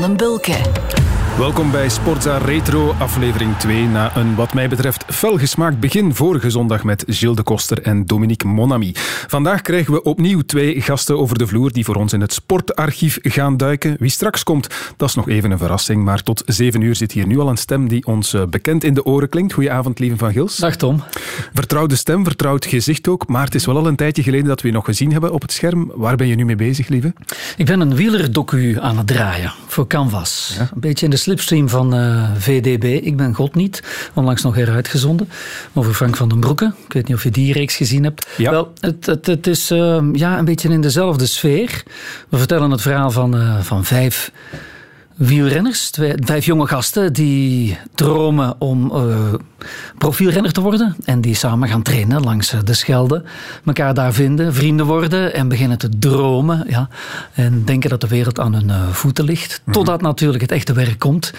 van Bulke. Welkom bij Sportza Retro, aflevering 2. Na een, wat mij betreft, felgesmaakt begin vorige zondag met Gilles de Koster en Dominique Monami. Vandaag krijgen we opnieuw twee gasten over de vloer die voor ons in het sportarchief gaan duiken. Wie straks komt, dat is nog even een verrassing. Maar tot zeven uur zit hier nu al een stem die ons eh, bekend in de oren klinkt. Goedenavond, lieve Van Gils. Dag Tom. Vertrouwde stem, vertrouwd gezicht ook. Maar het is wel al een tijdje geleden dat we je nog gezien hebben op het scherm. Waar ben je nu mee bezig, lieve? Ik ben een wielerdocu aan het draaien voor Canvas. Een beetje in de slipstream van uh, VDB. Ik ben God niet. Onlangs nog heruitgezonden. Over Frank van den Broeke. Ik weet niet of je die reeks gezien hebt. Ja. Wel, het, het, het is uh, ja, een beetje in dezelfde sfeer. We vertellen het verhaal van, uh, van vijf wielrenners, twee, vijf jonge gasten die dromen om uh, profielrenner te worden en die samen gaan trainen langs de Schelde, elkaar daar vinden, vrienden worden en beginnen te dromen ja, en denken dat de wereld aan hun uh, voeten ligt, mm-hmm. totdat natuurlijk het echte werk komt.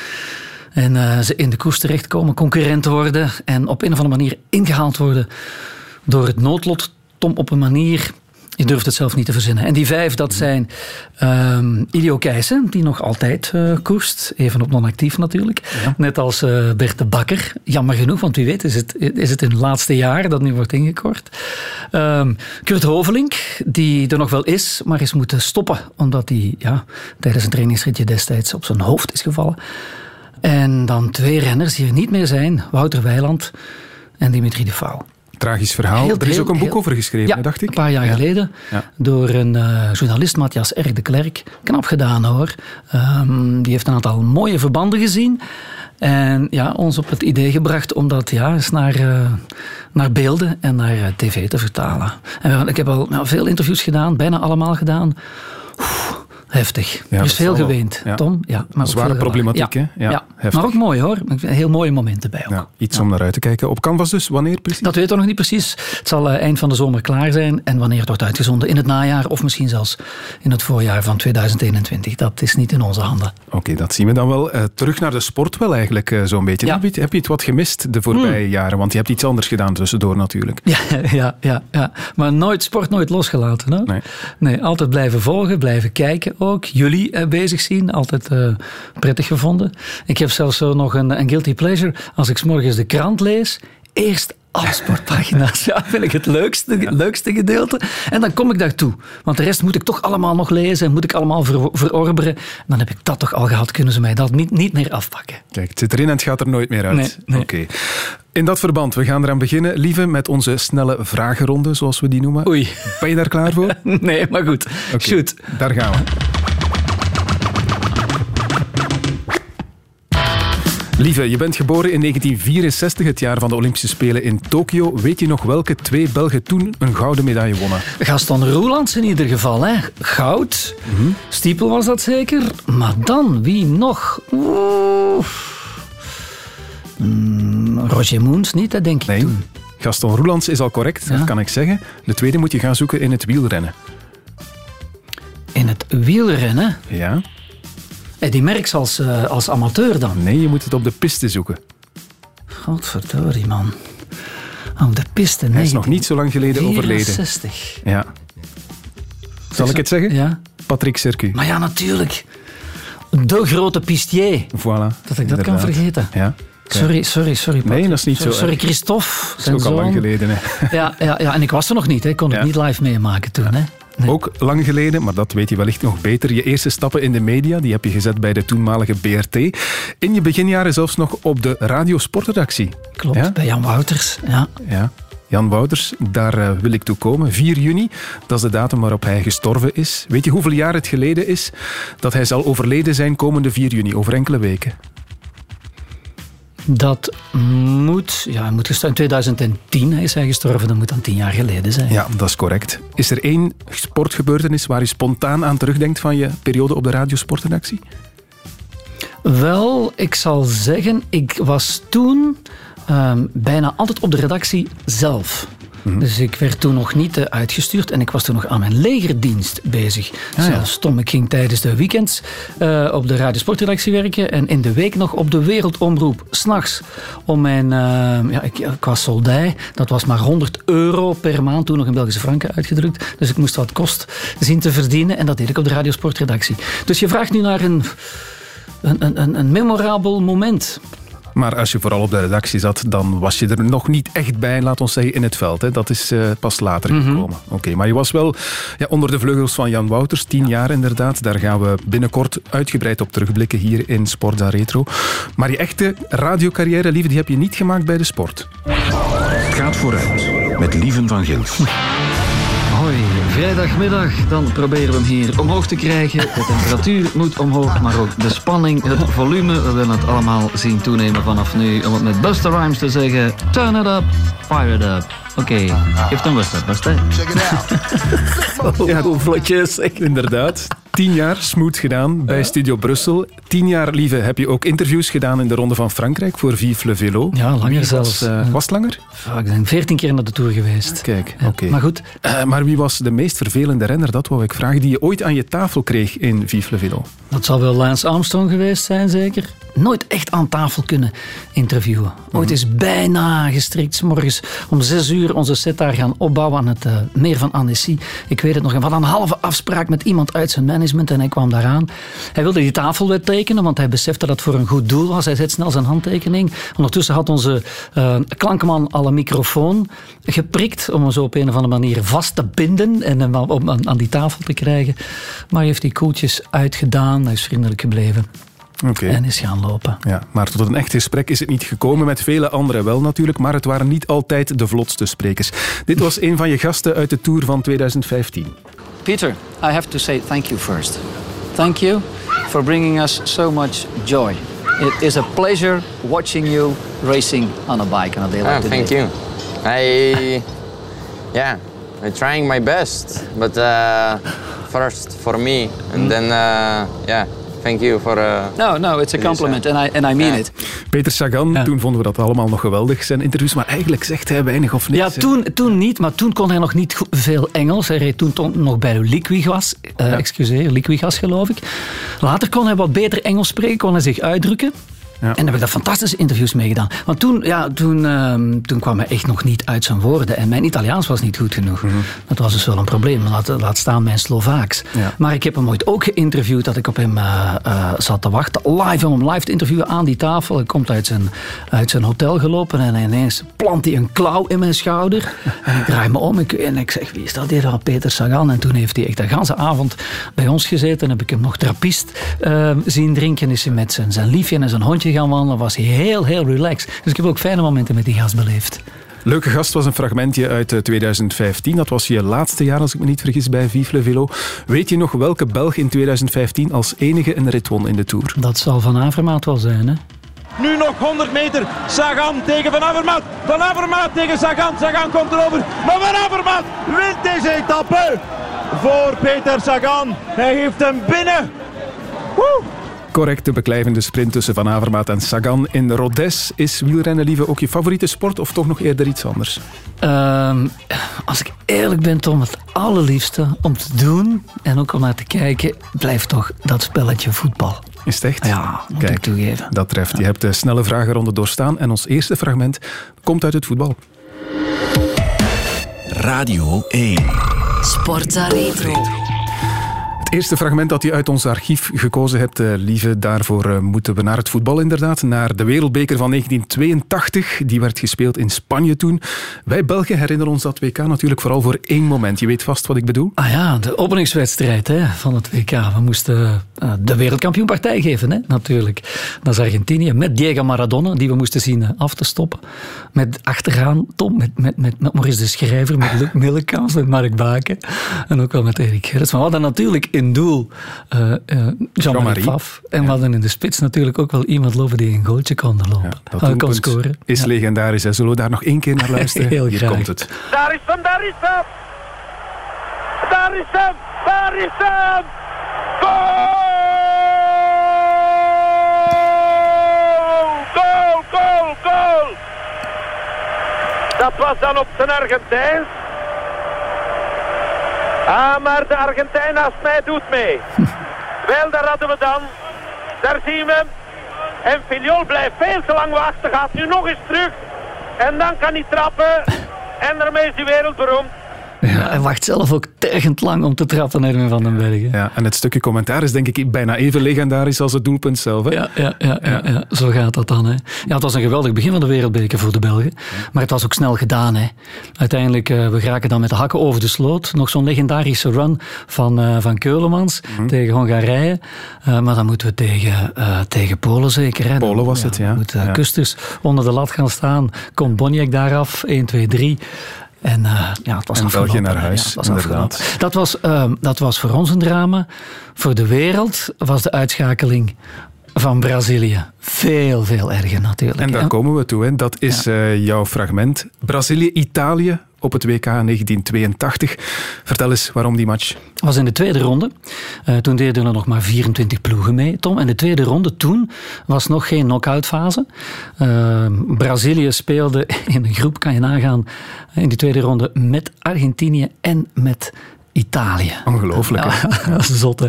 En uh, ze in de koers terechtkomen, concurrent worden en op een of andere manier ingehaald worden door het noodlot om op een manier je durft het zelf niet te verzinnen. En die vijf, dat zijn um, Ilio Keijsen, die nog altijd uh, koerst. Even op non-actief natuurlijk. Ja. Net als uh, Bert de Bakker. Jammer genoeg, want wie weet is het, is het in het laatste jaar dat nu wordt ingekort. Um, Kurt Hovelink, die er nog wel is, maar is moeten stoppen. Omdat hij ja, tijdens een trainingsritje destijds op zijn hoofd is gevallen. En dan twee renners die er niet meer zijn. Wouter Weiland en Dimitri de Vouw. Tragisch verhaal. Heel, er is ook een boek heel, over geschreven, ja, dacht ik. Een paar jaar ja. geleden. Ja. Door een uh, journalist, Matthias R. de Klerk. Knap gedaan hoor. Um, die heeft een aantal mooie verbanden gezien. En ja, ons op het idee gebracht om dat ja, eens naar, uh, naar beelden en naar uh, tv te vertalen. En ik heb al nou, veel interviews gedaan, bijna allemaal gedaan. Oef, heftig. Ja, is veel geweend. Tom. Ja, maar Zware problematiek, hè? Ja, maar ook mooi hoor. Heel mooie momenten bij ook. iets om naar uit te kijken. Op Canvas dus, wanneer precies? Dat weten we nog niet precies. Het zal uh, eind van de zomer klaar zijn. En wanneer het wordt uitgezonden in het najaar of misschien zelfs in het voorjaar van 2021. Dat is niet in onze handen. Oké, okay, dat zien we dan wel. Uh, terug naar de sport wel eigenlijk uh, zo'n beetje. Heb je, heb, je, het wat gemist de voorbije hmm. jaren? Want je hebt iets anders gedaan tussendoor natuurlijk. Ja, ja, ja, ja. maar nooit sport nooit losgelaten. Hè? Nee. nee, altijd blijven volgen, blijven kijken ook. Jullie bezig zien, altijd prettig gevonden. Ik heb zelfs zo nog een, een guilty pleasure. Als ik 's morgens de krant lees, eerst alle sportpagina's. Ja, vind ik het leukste, ja. leukste gedeelte. En dan kom ik daartoe. Want de rest moet ik toch allemaal nog lezen en moet ik allemaal ver, verorberen. Dan heb ik dat toch al gehad. Kunnen ze mij dat niet, niet meer afpakken. Kijk, het zit erin en het gaat er nooit meer uit. Nee, nee. Oké. Okay. In dat verband, we gaan eraan beginnen, lieve, met onze snelle vragenronde, zoals we die noemen. Oei. Ben je daar klaar voor? nee, maar goed. Okay, Shoot. Daar gaan we. Lieve, je bent geboren in 1964, het jaar van de Olympische Spelen in Tokio. Weet je nog welke twee Belgen toen een gouden medaille wonnen? Gaston Roelands in ieder geval, hè? Goud. Mhm. Stiepel was dat zeker. Maar dan, wie nog? Oeh. Mm, Roger Moens niet, dat denk ik nee. toen. Gaston Roelands is al correct, ja. dat kan ik zeggen. De tweede moet je gaan zoeken in het wielrennen. In het wielrennen? Ja. Eddie Merckx als, uh, als amateur dan? Nee, je moet het op de piste zoeken. Godverdorie, man. Op de piste, nee. Hij is nog niet zo lang geleden 64. overleden. Ja. Zal ik het zeggen? Ja. Patrick Sercu. Maar ja, natuurlijk. De grote pistier. Voilà. Dat ik dat inderdaad. kan vergeten. Ja. Sorry, sorry, sorry. Patrick. Nee, dat is niet sorry, zo. Sorry, Christophe. Dat is ook al lang geleden. Hè. Ja, ja, ja, en ik was er nog niet. Ik kon het Ja. niet live meemaken toen. Hè. Nee. Ook lang geleden, maar dat weet je wellicht nog beter. Je eerste stappen in de media, die heb je gezet bij de toenmalige BRT. In je beginjaren zelfs nog op de radiosportredactie. Klopt, Ja? bij Jan Wouters. Ja. Ja. Jan Wouters, daar uh, wil ik toe komen. 4 juni, dat is de datum waarop hij gestorven is. Weet je hoeveel jaar het geleden is dat hij zal overleden zijn komende 4 juni, over enkele weken? Dat moet, ja, moet gestorven. In 2010 is hij gestorven, dat moet dan tien jaar geleden zijn. Ja, dat is correct. Is er één sportgebeurtenis waar je spontaan aan terugdenkt van je periode op de radiosportredactie? Wel, ik zal zeggen, ik was toen um, bijna altijd op de redactie zelf. Mhm. Dus ik werd toen nog niet uh, uitgestuurd en ik was toen nog aan mijn legerdienst bezig. Ah, ja. Zelfs Tom, ik ging tijdens de weekends uh, op de radiosportredactie werken en in de week nog op de wereldomroep. S'nachts om mijn, uh, ja, ik, ik was soldij, dat was maar 100 euro per maand, toen nog in Belgische franken uitgedrukt. Dus ik moest wat kost zien te verdienen en dat deed ik op de radiosportredactie. Dus je vraagt nu naar een een, een, een memorabel moment. Maar als je vooral op de redactie zat, dan was je er nog niet echt bij, laat ons zeggen, in het veld. Hè. Dat is uh, pas later mm -hmm. gekomen. Oké, maar je was wel ja, onder de vleugels van Jan Wouters, tien jaar inderdaad. Daar gaan we binnenkort uitgebreid op terugblikken hier in Sportza Retro. Maar je echte radiocarrière, lieve, die heb je niet gemaakt bij de sport. Het gaat vooruit met Lieven van Gils. Hoi, vrijdagmiddag. Dan proberen we hem hier omhoog te krijgen. De temperatuur moet omhoog, maar ook de spanning, het volume. We willen het allemaal zien toenemen vanaf nu. Om het met Buster Rhymes te zeggen: Turn it up, fire it up. Oké, okay. geef dan Buster, Buster. Check it out. ja, vlotjes, inderdaad. Tien jaar smooth gedaan bij Studio Brussel. Tien jaar, lieve, heb je ook interviews gedaan in de Ronde van Frankrijk voor Vive le Vélo. Ja, langer zelfs. Was, uh, was het langer? ik ben veertien keer naar de Tour geweest. Kijk, oké. Okay. Maar goed. Uh, maar wie was de meest vervelende renner, dat wou ik vragen, die je ooit aan je tafel kreeg in Vive le Vélo? Dat zal wel Lance Armstrong geweest zijn, zeker. Nooit echt aan tafel kunnen interviewen. Ooit is bijna gestrikt, morgens om zes uur onze set daar gaan opbouwen aan het uh, meer van Annecy. Ik weet het nog. We hadden een halve afspraak met iemand uit zijn management en hij kwam daaraan. Hij wilde die tafelwet tekenen, want hij besefte dat het voor een goed doel was. Hij zet snel zijn handtekening. Ondertussen had onze uh, klankman al een microfoon geprikt om hem zo op een of andere manier vast te binden en hem om aan die tafel te krijgen. Maar hij heeft die koeltjes uitgedaan. Hij is vriendelijk gebleven. Okay. En is gaan lopen. Ja, maar tot een echt gesprek is het niet gekomen. Met vele anderen wel natuurlijk, maar het waren niet altijd de vlotste sprekers. Dit was een van je gasten uit de Tour van 2015. Peter, I have to say thank you first. Thank you for bringing us so much joy. It is a pleasure watching you racing on a bike on a day like oh, today. Thank you. I, yeah, I'm trying my best, but uh, first for me, and mm. then uh, yeah. Thank you for. Uh, no, no, it's a compliment, and I and I mean yeah. it. Peter Sagan, ja. toen vonden we dat allemaal nog geweldig, zijn interviews, maar eigenlijk zegt hij weinig of niks. Ja, toen, toen niet, maar toen kon hij nog niet veel Engels. Hij reed toen nog bij Liquigas, uh, ja. excuseer, Liquigas geloof ik. Later kon hij wat beter Engels spreken, kon hij zich uitdrukken. Ja. En daar heb ik daar fantastische interviews mee gedaan. Want toen, ja, toen, uh, toen kwam hij echt nog niet uit zijn woorden. En mijn Italiaans was niet goed genoeg. Mm -hmm. Dat was dus wel een probleem. Laat, laat staan mijn Slovaaks. Ja. Maar ik heb hem ooit ook geïnterviewd dat ik op hem uh, uh, zat te wachten. Live om hem live te interviewen aan die tafel. Hij komt uit zijn, uit zijn hotel gelopen en ineens plant hij een klauw in mijn schouder. en ik draai me om ik, en ik zeg, wie is dat hier? Peter Sagan. En toen heeft hij echt de hele avond bij ons gezeten. En heb ik hem nog trappist zien drinken. Is hij met zijn, zijn liefje en zijn hondje gaan wandelen. Was heel, heel relaxed. Dus ik heb ook fijne momenten met die gast beleefd. Leuke gast was een fragmentje uit 2015. Dat was je laatste jaar, als ik me niet vergis, bij Vive le Velo. Weet je nog welke Belg in 2015 als enige een rit won in de Tour? Dat zal Van Avermaat wel zijn, hè? Nu nog 100 meter. Sagan tegen Van Avermaat. Van Avermaat tegen Sagan. Sagan komt erover. Maar Van Avermaat wint deze etappe voor Peter Sagan. Hij heeft hem binnen. Woe! Correcte beklijvende sprint tussen Van Avermaat en Sagan in Rodez. Is wielrennen lieve ook je favoriete sport of toch nog eerder iets anders? Um, als ik eerlijk ben, Tom, het allerliefste om te doen en ook om naar te kijken, blijft toch dat spelletje voetbal. Is het echt? Ja, moet Kijk, ik toegeven. Dat treft. Je hebt de snelle vragenronde doorstaan en ons eerste fragment komt uit het voetbal. Radio 1. Sportza Retro. Eerste fragment dat je uit ons archief gekozen hebt, uh, lieve, daarvoor uh, moeten we naar het voetbal inderdaad. Naar de Wereldbeker van 1982. Die werd gespeeld in Spanje toen. Wij Belgen herinneren ons dat WK natuurlijk vooral voor één moment. Je weet vast wat ik bedoel? Ah ja, de openingswedstrijd hè, van het WK. We moesten uh, de wereldkampioenpartij geven, hè, natuurlijk. Dat is Argentinië met Diego Maradona, die we moesten zien af te stoppen. Met achteraan Tom, met, met, met, Maurice de Schrijver, met Luc Millekans, met Mark Baken. En ook wel met Erik Gerrits. Maar we natuurlijk in doel uh, uh, Jean-Marie Faf. En ja. we hadden in de spits natuurlijk ook wel iemand lopen die een goaltje kon lopen. Ja, dat kon scoren. is ja. legendarisch. Hè. Zullen we daar nog één keer naar luisteren? Heel Hier graag. komt het. Daar is hem, daar is hem! Daar is hem, daar is hem! Goal! Goal, goal, goal! Dat was dan op zijn Argentijns. Ah, maar de Argentijn naast mij doet mee. Wel, daar hadden we dan. Daar zien we hem. En Filiol blijft veel te lang wachten. Gaat nu nog eens terug. En dan kan hij trappen. En daarmee is hij wereldberoemd. Ja, hij wacht zelf ook tergend lang om te trappen, Erwin van den Bergen. Ja, en het stukje commentaar is denk ik bijna even legendarisch als het doelpunt zelf. Hè? Ja, ja, ja, ja. ja, zo gaat dat dan. Hè. Ja, het was een geweldig begin van de wereldbeker voor de Belgen. Maar het was ook snel gedaan. Hè. Uiteindelijk, uh, we geraken dan met de hakken over de sloot. Nog zo'n legendarische run van, uh, van Keulemans mm. tegen Hongarije. Uh, maar dan moeten we tegen, tegen Polen zeker. Hè. Polen was het, ja. Moet. Kusters onder de lat gaan staan. Komt Boniek daar af, 1, 2, 3. En uh, ja, het was en België naar huis, ja, was Dat was, uh, dat was voor ons een drama. Voor de wereld was de uitschakeling van Brazilië veel, veel erger natuurlijk. En daar komen we toe. Hè. Dat is ja. uh, jouw fragment. Brazilië-Italië op het WK 1982. Vertel eens waarom die match. Het was in de tweede ronde. Uh, toen deden er nog maar 24 ploegen mee, Tom. En de tweede ronde toen was nog geen knock-out fase. Uh, Brazilië speelde in een groep, kan je nagaan, in die tweede ronde met Argentinië en met Italië. Ongelooflijk. Ja, dat is zot, hè.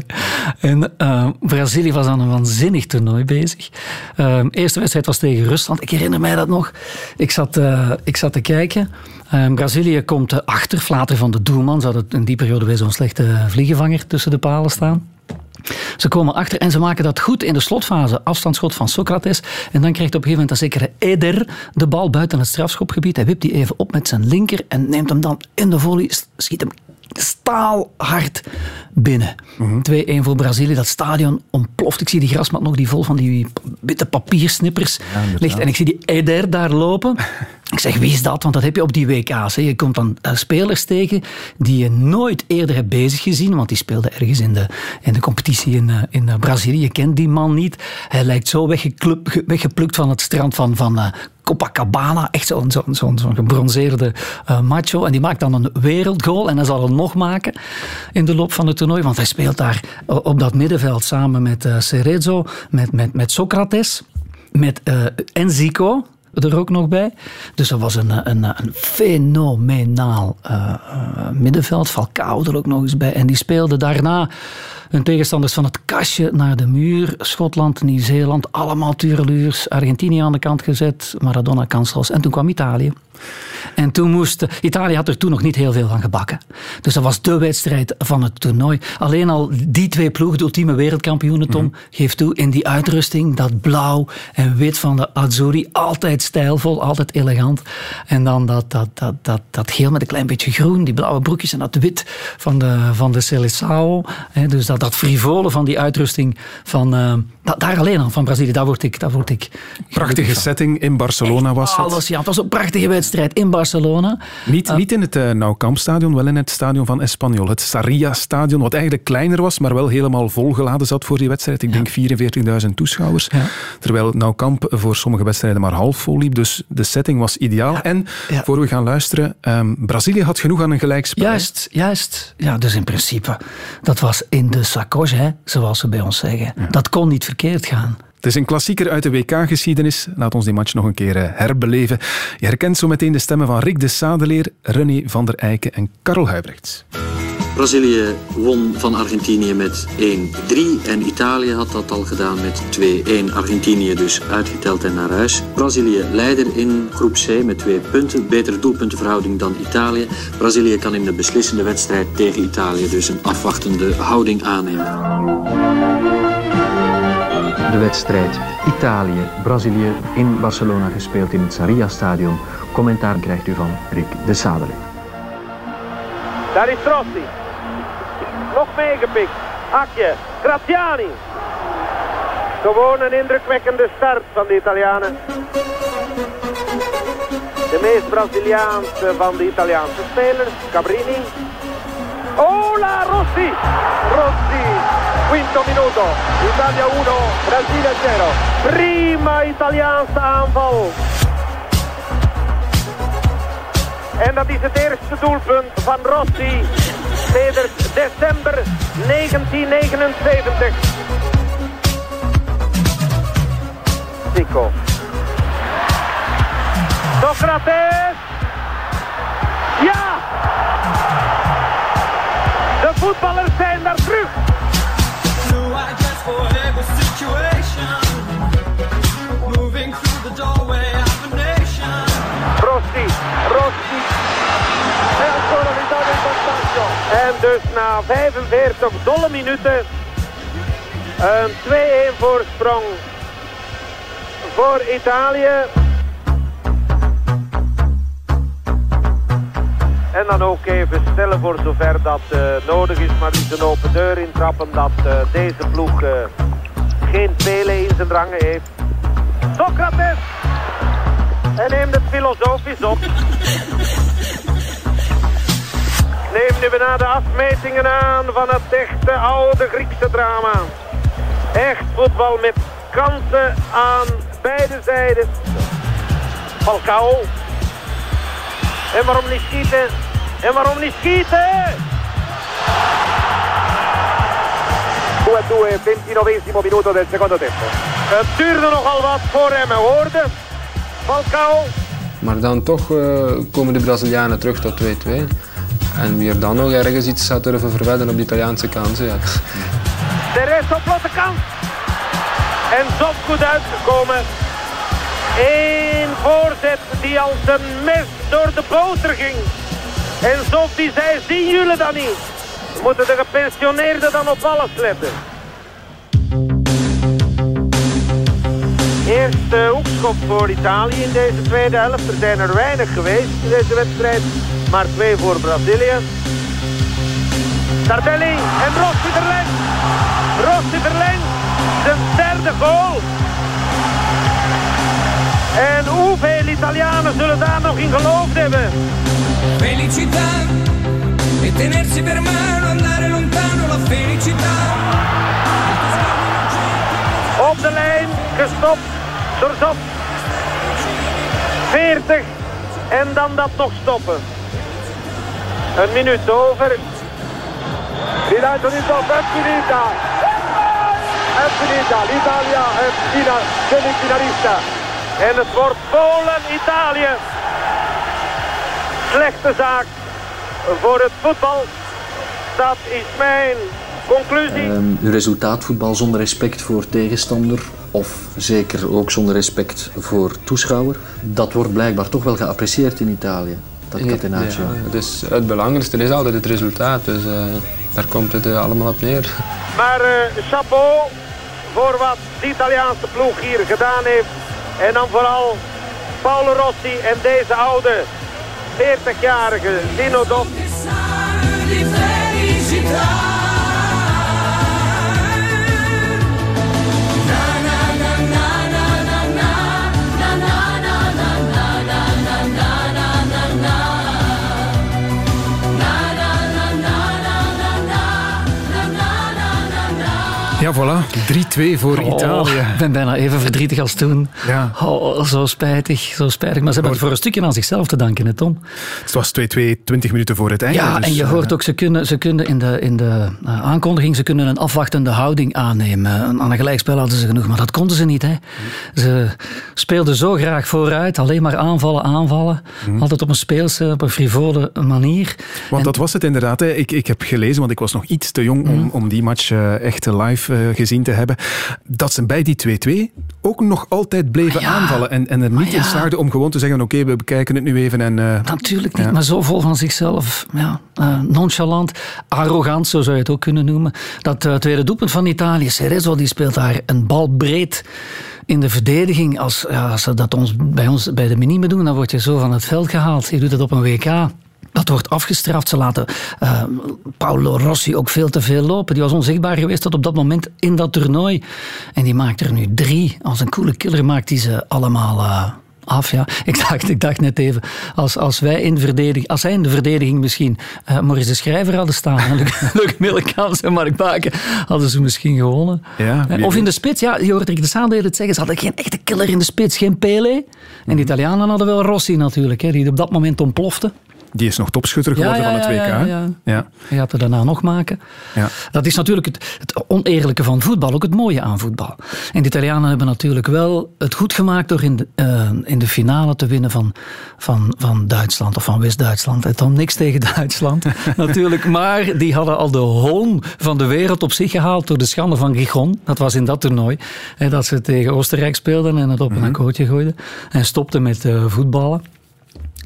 En uh, Brazilië was aan een waanzinnig toernooi bezig. Uh, eerste wedstrijd was tegen Rusland. Ik herinner mij dat nog. Ik zat, uh, ik zat te kijken. Brazilië komt achter. Flater van de doelman. Ze hadden in die periode weer zo'n slechte vliegenvanger tussen de palen staan. Ze komen achter en ze maken dat goed in de slotfase. Afstandsschot van Socrates. En dan krijgt op een gegeven moment een zekere Eder de bal buiten het strafschopgebied. Hij wipt die even op met zijn linker en neemt hem dan in de volley. Schiet hem staalhard binnen. Mm -hmm. 2-1 voor Brazilië. Dat stadion ontploft. Ik zie die grasmat nog die vol van die witte papiersnippers ja, ligt. En ik zie die Eder daar lopen. Ik zeg, wie is dat? Want dat heb je op die WK's. Hè. Je komt dan uh, spelers tegen die je nooit eerder hebt bezig gezien. Want die speelde ergens in de, in de competitie in, uh, in uh, Brazilië. Je kent die man niet. Hij lijkt zo weggeplukt van het strand van, van Copacabana. Echt zo'n zo, zo, zo gebronzeerde macho. En die maakt dan een wereldgoal. En hij zal er nog maken in de loop van het toernooi. Want hij speelt daar op dat middenveld samen met Cerezo, met, met, met Socrates, met Enzico er ook nog bij. Dus dat was een, een, een fenomenaal uh, middenveld. Falcao er ook nog eens bij. En die speelde daarna hun tegenstanders van het kastje naar de muur. Schotland, Nieuw-Zeeland, allemaal tureluurs. Argentinië aan de kant gezet, Maradona kansloos. En toen kwam Italië. En toen moest... Italië had er toen nog niet heel veel van gebakken. Dus dat was de wedstrijd van het toernooi. Alleen al die twee ploegen, de ultieme wereldkampioenen, Tom, mm -hmm. geeft toe in die uitrusting, dat blauw en wit van de Azzurri, altijd stijlvol, altijd elegant. En dan dat, dat, dat, dat, dat geel met een klein beetje groen, die blauwe broekjes en dat wit van de, van de Seleção. Dus dat, dat frivole van die uitrusting van... Uh, daar alleen al, van Brazilië, daar word ik... Daar word ik Prachtige setting in Barcelona Echt, was het. Alles, ja, het was een prachtige wedstrijd in Barcelona. Niet, uh, niet in het uh, Nou Camp stadion, wel in het stadion van Espanyol. Het Sarria stadion, wat eigenlijk kleiner was, maar wel helemaal volgeladen zat voor die wedstrijd. Ik ja. denk 44.000 toeschouwers. Ja. Terwijl Nou Camp voor sommige wedstrijden maar half vol liep. Dus de setting was ideaal. Ja. En, voor we gaan luisteren, um, Brazilië had genoeg aan een gelijkspel. Juist, juist. Ja, dus in principe, dat was in de hè, zoals ze bij ons zeggen. Dat kon niet verkeerd gaan. Het is een klassieker uit de WK-geschiedenis. Laat ons die match nog een keer herbeleven. Je herkent zo meteen de stemmen van Rick de Sadeleer, René van der Eycken en Karel Huibrechts. Brazilië won van Argentinië met 1-3 en Italië had dat al gedaan met 2-1. Argentinië dus uitgeteld en naar huis. Brazilië leider in groep C met twee punten. Betere doelpuntenverhouding dan Italië. Brazilië kan in de beslissende wedstrijd tegen Italië dus een afwachtende houding aannemen. De wedstrijd Italië-Brazilië in Barcelona gespeeld in het Sarria-stadion. Commentaar krijgt u van Rick de Sadele. Daar is Rossi. Nog meegepikt. Akje. Graziani. Gewoon een indrukwekkende start van de Italianen. De meest Braziliaanse van de Italiaanse spelers. Cabrini. Ola Rossi. Rossi. Quinto minuto. Italia 1, Brasile 0. Prima Italiaanse aanval. En dat is het eerste doelpunt van Rossi sedert december 1979. Zico. Socrates. Ja! De voetballers zijn daar terug. Dus na 45 dolle minuten een 2-1 voorsprong voor Italië. En dan ook even stellen voor zover dat uh, nodig is, maar niet een open deur intrappen dat uh, deze ploeg uh, geen Pele in zijn drangen heeft. Socrates! En neemt het filosofisch op. Neem nu bijna de afmetingen aan van het echte oude Griekse drama. Echt voetbal met kansen aan beide zijden. Falcao. En waarom niet schieten? En waarom niet schieten? 2-2, 29 minuto del secondo tempo. Het duurde nogal wat voor hem hoorde. Falcao. Maar dan toch uh, komen de Brazilianen terug tot 2-2. En wie er dan nog ergens iets zou durven verwedden op de Italiaanse kansen, ja. De rest op platte kant. En zo goed uitgekomen. Eén voorzet die als een mes door de boter ging. En Zof die zei, zien jullie dat niet? Moeten de gepensioneerden dan op alles letten? Eerste hoekschop voor Italië in deze tweede helft. Er zijn er weinig geweest in deze wedstrijd, maar twee voor Brazilië. Tardelli en Rossi verlengt. Rossi verlengt. Zijn derde goal. En hoeveel Italianen zullen daar nog in geloofd hebben? Felicità e tenersi per mano, andare lontano, la felicità. Op de lijn, gestopt, Zorzop. 40 en dan dat nog stoppen. Een minuut over. Bilancio di stop, è finita! È finita, l'Italia è fina, semifinalista. En het wordt Polen-Italië. Slechte zaak voor het voetbal. Dat is mijn conclusie. Um, resultaatvoetbal zonder respect voor tegenstander of zeker ook zonder respect voor toeschouwer. Dat wordt blijkbaar toch wel geapprecieerd in Italië, dat catenaccio. Ja, dus het belangrijkste is altijd het resultaat, dus uh, daar komt het uh, allemaal op neer. Maar uh, chapeau voor wat de Italiaanse ploeg hier gedaan heeft. En dan vooral Paolo Rossi en deze oude 40-jarige Dino Dop. Voilà. 3-2 voor Oh, Italië. Ik ben bijna even verdrietig als toen. Ja. Oh, zo spijtig, zo spijtig. Maar ze hebben het voor een stukje aan zichzelf te danken, hè, Tom. Het was 2-2, 20 minuten voor het einde. Ja, dus, en je uh, hoort ook, ze kunnen, ze kunnen in de, in de uh, aankondiging ze kunnen een afwachtende houding aannemen. Aan een gelijkspel hadden ze genoeg, maar dat konden ze niet. Hè. Ze speelden zo graag vooruit, alleen maar aanvallen, aanvallen. Mhm. Altijd op een speelse, op een frivole manier. Want dat was het inderdaad. Hè. Ik, ik heb gelezen, want ik was nog iets te jong om, om die match uh, echt live gezien te hebben, dat ze bij die 2-2 ook nog altijd bleven ja. aanvallen en, en er niet ja. in slaagden om gewoon te zeggen, oké, okay, we bekijken het nu even. En, uh, Natuurlijk niet, maar zo vol van zichzelf. Ja, uh, nonchalant, arrogant, zo zou je het ook kunnen noemen. Dat tweede doelpunt van Italië, Cerezo, die speelt daar een bal breed in de verdediging. Als, ja, als ze dat ons, bij ons bij de minime doen, dan word je zo van het veld gehaald. Je doet het op een WK. Dat wordt afgestraft. Ze laten uh, Paolo Rossi ook veel te veel lopen. Die was onzichtbaar geweest tot op dat moment in dat toernooi. En die maakt er nu drie. Als een coole killer maakt hij ze allemaal uh, af. Ja. Ik, dacht, ik dacht net even, als, als, wij in verdediging, als zij in de verdediging misschien uh, Maurice de Schrijver hadden staan Luc Millekans en Mark Baken, hadden ze misschien gewonnen. Ja, of in de spits, ja, je hoort Rick de Saan het zeggen, ze hadden geen echte killer in de spits, geen Pele. En de Italianen hadden wel Rossi natuurlijk, hè, die op dat moment ontplofte. Die is nog topschutter geworden ja, ja, van het WK. Ja, ja, ja. Je gaat er daarna nog maken. Ja. Dat is natuurlijk het, het, oneerlijke van voetbal, ook het mooie aan voetbal. En de Italianen hebben natuurlijk wel het goed gemaakt door in de, uh, in de finale te winnen van, van, van Duitsland of van West-Duitsland. Het had niks tegen Duitsland natuurlijk, maar die hadden al de hoon van de wereld op zich gehaald door de schande van Gijon. Dat was in dat toernooi. Hè, dat ze tegen Oostenrijk speelden en het op een Mhm. akkoordje gooiden. En stopten met uh, voetballen.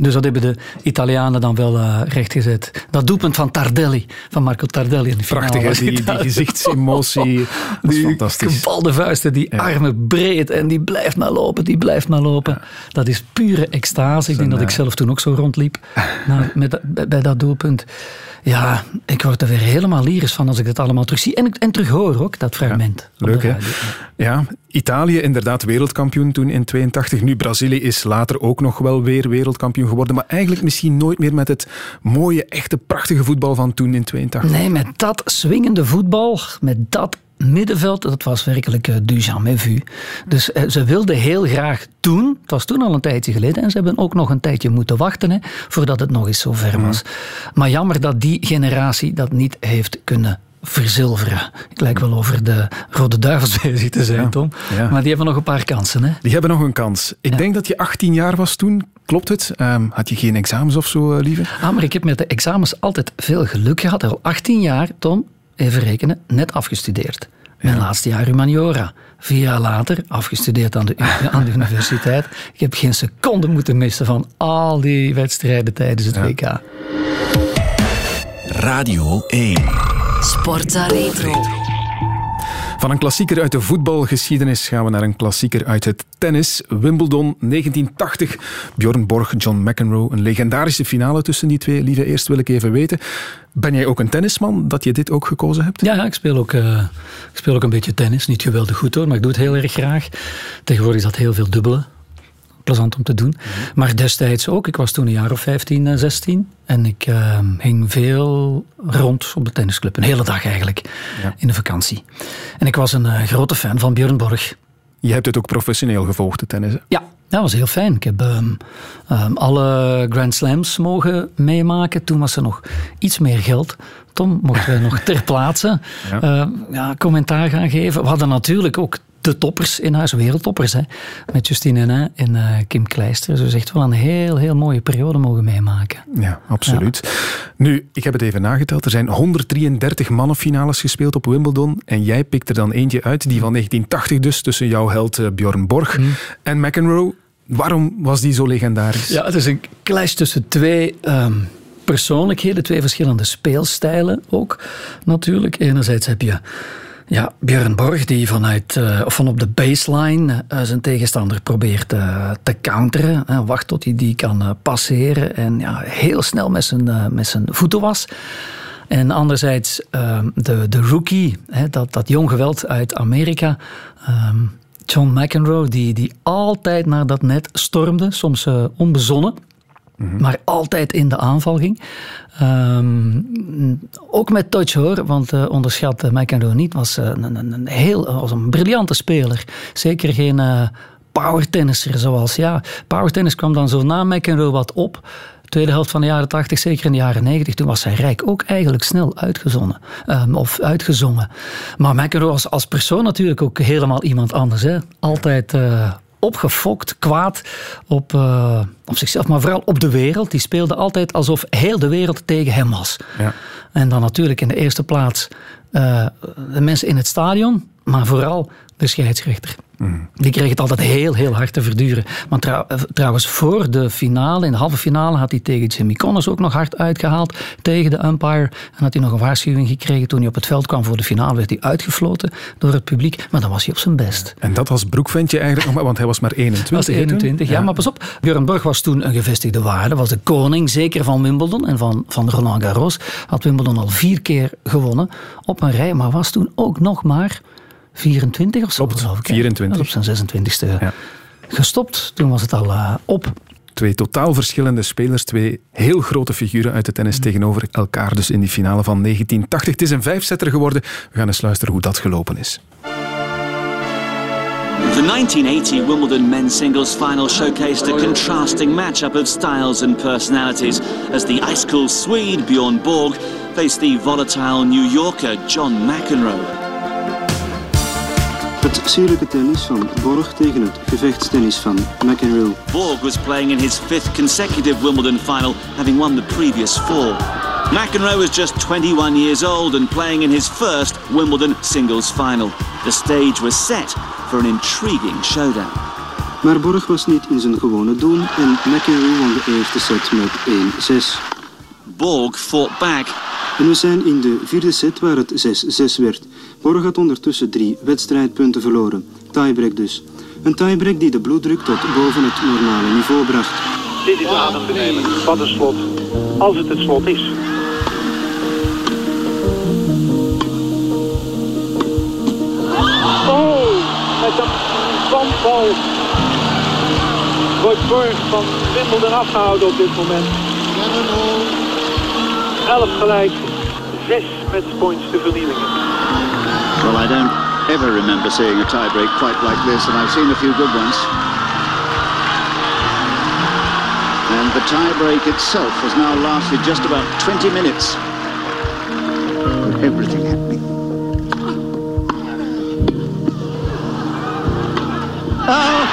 Dus dat hebben de Italianen dan wel uh, rechtgezet. Dat doelpunt van Tardelli, van Marco Tardelli in de finale. Prachtig, hè? die, die gezichtsemotie. Dat is die fantastisch. gebalde vuisten, die armen breed en die blijft maar lopen, die blijft maar lopen. Dat is pure extase. Ik denk dat ik zelf toen ook zo rondliep nou, met, bij, bij dat doelpunt. Ja, ik word er weer helemaal lyrisch van als ik het allemaal terugzie. En, en terug hoor ook, dat fragment. Ja, leuk, hè? Ja, Italië inderdaad wereldkampioen toen in 82. Nu, Brazilië is later ook nog wel weer wereldkampioen geworden. Maar eigenlijk misschien nooit meer met het mooie, echte, prachtige voetbal van toen in 82. Nee, met dat swingende voetbal, met dat middenveld, dat was werkelijk uh, du jamais vu. Dus uh, ze wilden heel graag toen, het was toen al een tijdje geleden, en ze hebben ook nog een tijdje moeten wachten hè, voordat het nog eens zo ver was. Maar jammer dat die generatie dat niet heeft kunnen verzilveren. Ik lijk wel over de Rode Duivels bezig te zijn, Tom. Ja. Maar die hebben nog een paar kansen. Hè? Die hebben nog een kans. Ik ja. denk dat je 18 jaar was toen. Klopt het? Um, had je geen examens of zo, uh, lieve? Ah, maar ik heb met de examens altijd veel geluk gehad. Al 18 jaar, Tom, even rekenen, net afgestudeerd. Mijn ja. laatste jaar humaniora. Vier jaar later afgestudeerd aan de, aan de universiteit. Ik heb geen seconde moeten missen van al die wedstrijden tijdens het ja. WK. Radio 1. Sportza Retro. Van een klassieker uit de voetbalgeschiedenis gaan we naar een klassieker uit het tennis. Wimbledon 1980. Bjorn Borg, John McEnroe. Een legendarische finale tussen die twee. Lieve, eerst wil ik even weten. Ben jij ook een tennisman dat je dit ook gekozen hebt? Ja, ik speel ook, uh, ik speel ook een beetje tennis. Niet geweldig goed hoor, maar ik doe het heel erg graag. Tegenwoordig is dat heel veel dubbele plezant om te doen. Maar destijds ook. Ik was toen een jaar of 15, 16. En ik uh, ging veel rond op de tennisclub. Een hele dag eigenlijk. Ja. In de vakantie. En ik was een uh, grote fan van Björn Borg. Je hebt het ook professioneel gevolgd, de tennis? Ja, dat was heel fijn. Ik heb um, um, alle Grand Slams mogen meemaken. Toen was er nog iets meer geld. Tom mochten we nog ter plaatse ja. Uh, ja, commentaar gaan geven. We hadden natuurlijk ook de toppers in huis, wereldtoppers. Hè, met Justine Henin en uh, Kim Kleister. Dus echt wel een heel, heel mooie periode mogen meemaken. Ja, absoluut. Ja. Nu, ik heb het even nageteld. Er zijn 133 mannenfinales gespeeld op Wimbledon. En jij pikt er dan eentje uit, die van 1980 dus, tussen jouw held uh, Bjorn Borg mm. en McEnroe. Waarom was die zo legendarisch? Ja, het is een clash tussen twee... Um, persoonlijkheden, twee verschillende speelstijlen ook natuurlijk. Enerzijds heb je ja, Björn Borg die vanuit, uh, van op de baseline uh, zijn tegenstander probeert uh, te counteren. Wacht tot hij die kan passeren en ja, heel snel met zijn, met zijn voeten was. En anderzijds de, de rookie, hè, dat, dat jong geweld uit Amerika, um, John McEnroe, die, die altijd naar dat net stormde, soms onbezonnen. Mm-hmm. Maar altijd in de aanval ging. Um, ook met touch hoor, want uh, onderschat uh, niet. Was, uh, een, een, een, heel, was een briljante speler. Zeker geen uh, powertennisser zoals, ja. Powertennis kwam dan zo na McEnroe wat op. Tweede helft van de jaren 80, zeker in de jaren 90, toen was zijn rijk ook eigenlijk snel uitgezonnen. Um, of uitgezongen. Maar McEnroe was als persoon natuurlijk ook helemaal iemand anders. Hè. Altijd opgefokt, kwaad op, uh, op zichzelf, maar vooral op de wereld. Die speelde altijd alsof heel de wereld tegen hem was. Ja. En dan natuurlijk in de eerste plaats uh, de mensen in het stadion, maar vooral de scheidsrechter. Mm. Die kreeg het altijd heel, heel hard te verduren. Maar trouw, trouwens, voor de finale, in de halve finale, had hij tegen Jimmy Connors ook nog hard uitgehaald. Tegen de umpire. En had hij nog een waarschuwing gekregen. Toen hij op het veld kwam voor de finale, werd hij uitgefloten door het publiek. Maar dan was hij op zijn best. En dat was broekventje eigenlijk nog, want hij was maar 21. Was 21, ja. ja. Maar pas op, Björn Borg was toen een gevestigde waarde. Was de koning, zeker van Wimbledon en van, van Roland Garros. Had Wimbledon al vier keer gewonnen op een rij. Maar was toen ook nog maar 24 of zo, Klopt, geloof ik. 24. Op zijn 26e ja. gestopt. Toen was het al uh, op. Twee totaal verschillende spelers, twee heel grote figuren uit de tennis mm. tegenover elkaar. Dus in die finale van 1980. Het is een vijfzetter geworden. We gaan eens luisteren hoe dat gelopen is. The 1980 Wimbledon men's singles final showcased a contrasting matchup of styles and personalities as the ice cool Swede Bjorn Borg faced the volatile New Yorker John McEnroe. Het sierlijke tennis van Borg tegen het gevechtstennis van McEnroe. Borg was playing in his fifth consecutive Wimbledon final, having won the previous four. McEnroe was just 21 years old and playing in his first Wimbledon singles final. The stage was set for an intriguing showdown. Maar Borg was niet in zijn gewone doen en McEnroe won de eerste set met 1-6. Borg fought back. En we zijn in de vierde set waar het 6-6 werd. Borg had ondertussen drie wedstrijdpunten verloren. Tiebreak dus. Een tiebreak die de bloeddruk tot boven het normale niveau bracht. Dit is adembenemend. Wat een slot. Als het het slot is. Oh, met een bandbal wordt Borg van Wimbledon afgehouden op dit moment. 11 gelijk, 6 matchpoints te vernielingen. Well, I don't ever remember seeing a tiebreak quite like this, and I've seen a few good ones. And the tiebreak itself has now lasted just about 20 minutes. Everything happening. Oh!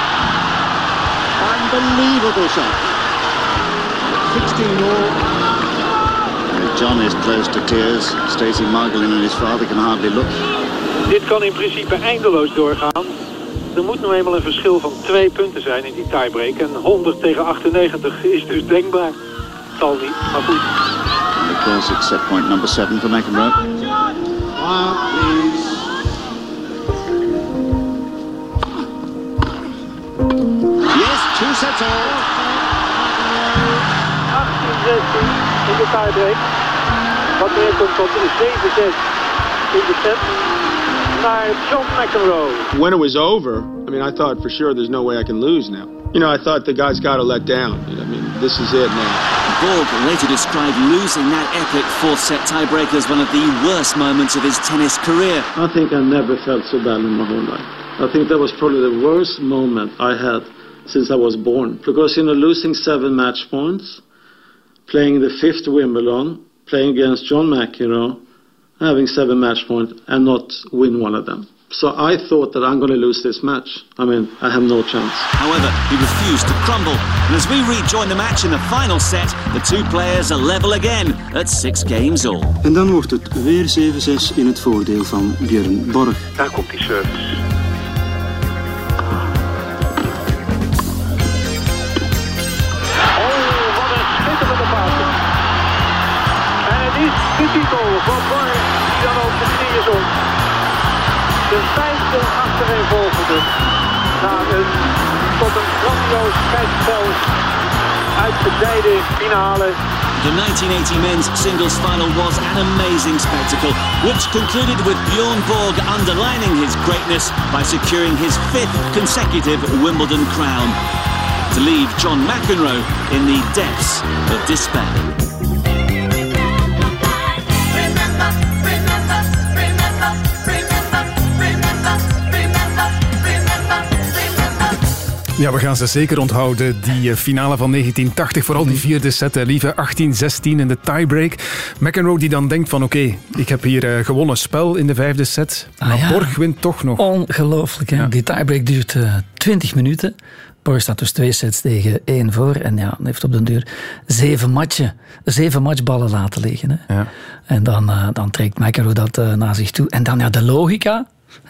Unbelievable shot. 16 all. John is close to tears. Stacey Margolin and his father can hardly look. Dit kan in principe eindeloos doorgaan. Er moet nu eenmaal een verschil van twee punten zijn in die tiebreak. En 100 tegen 98 is dus denkbaar. Zal niet, maar goed. And of course it's set point number seven for McEnroe. Yes, two sets all. 18-16 in de tiebreak. Wat neerkomt tot 7-6 in de set naar John McEnroe. When it was over, I mean, I thought for sure there's no way I can lose now. You know, I thought the guy's got to let down. I mean, this is it now. Borg later described losing that epic fourth set tiebreaker as one of the worst moments of his tennis career. I think I never felt so bad in my whole life. I think that was probably the worst moment I had since I was born. Because, you know, losing seven match points, playing the fifth Wimbledon, playing against John McEnroe, having seven match points and not win one of them. So I thought that I'm going to lose this match. I mean, I have no chance. However, he refused to crumble, and as we rejoin the match in the final set, the two players are level again at six games all. En dan wordt het weer 7-6 in het voordeel van Björn Borg. Daar komt die service. Oh, wat een schitterende passing. En het is de titel van Borg De vijfde een tot een grandioos kijkspel uitgezijde finale. The 1980 men's singles final was an amazing spectacle, which concluded with Bjorn Borg underlining his greatness by securing his fifth consecutive Wimbledon crown. To leave John McEnroe in the depths of despair. Ja, we gaan ze zeker onthouden, die eh, finale van 1980. Vooral die vierde set, lieve 18-16 in de tiebreak. McEnroe die dan denkt van oké, ik heb hier eh, gewonnen spel in de vijfde set. Maar Ah, ja. Borg wint toch nog. Ongelooflijk. Hè? Die tiebreak duurt eh 20 minuten. Borg staat dus twee sets tegen één voor. En ja, heeft op den duur zeven, matchen, zeven matchballen laten liggen. Hè? En dan, eh, dan trekt McEnroe dat eh, naar zich toe. En dan ja, de logica.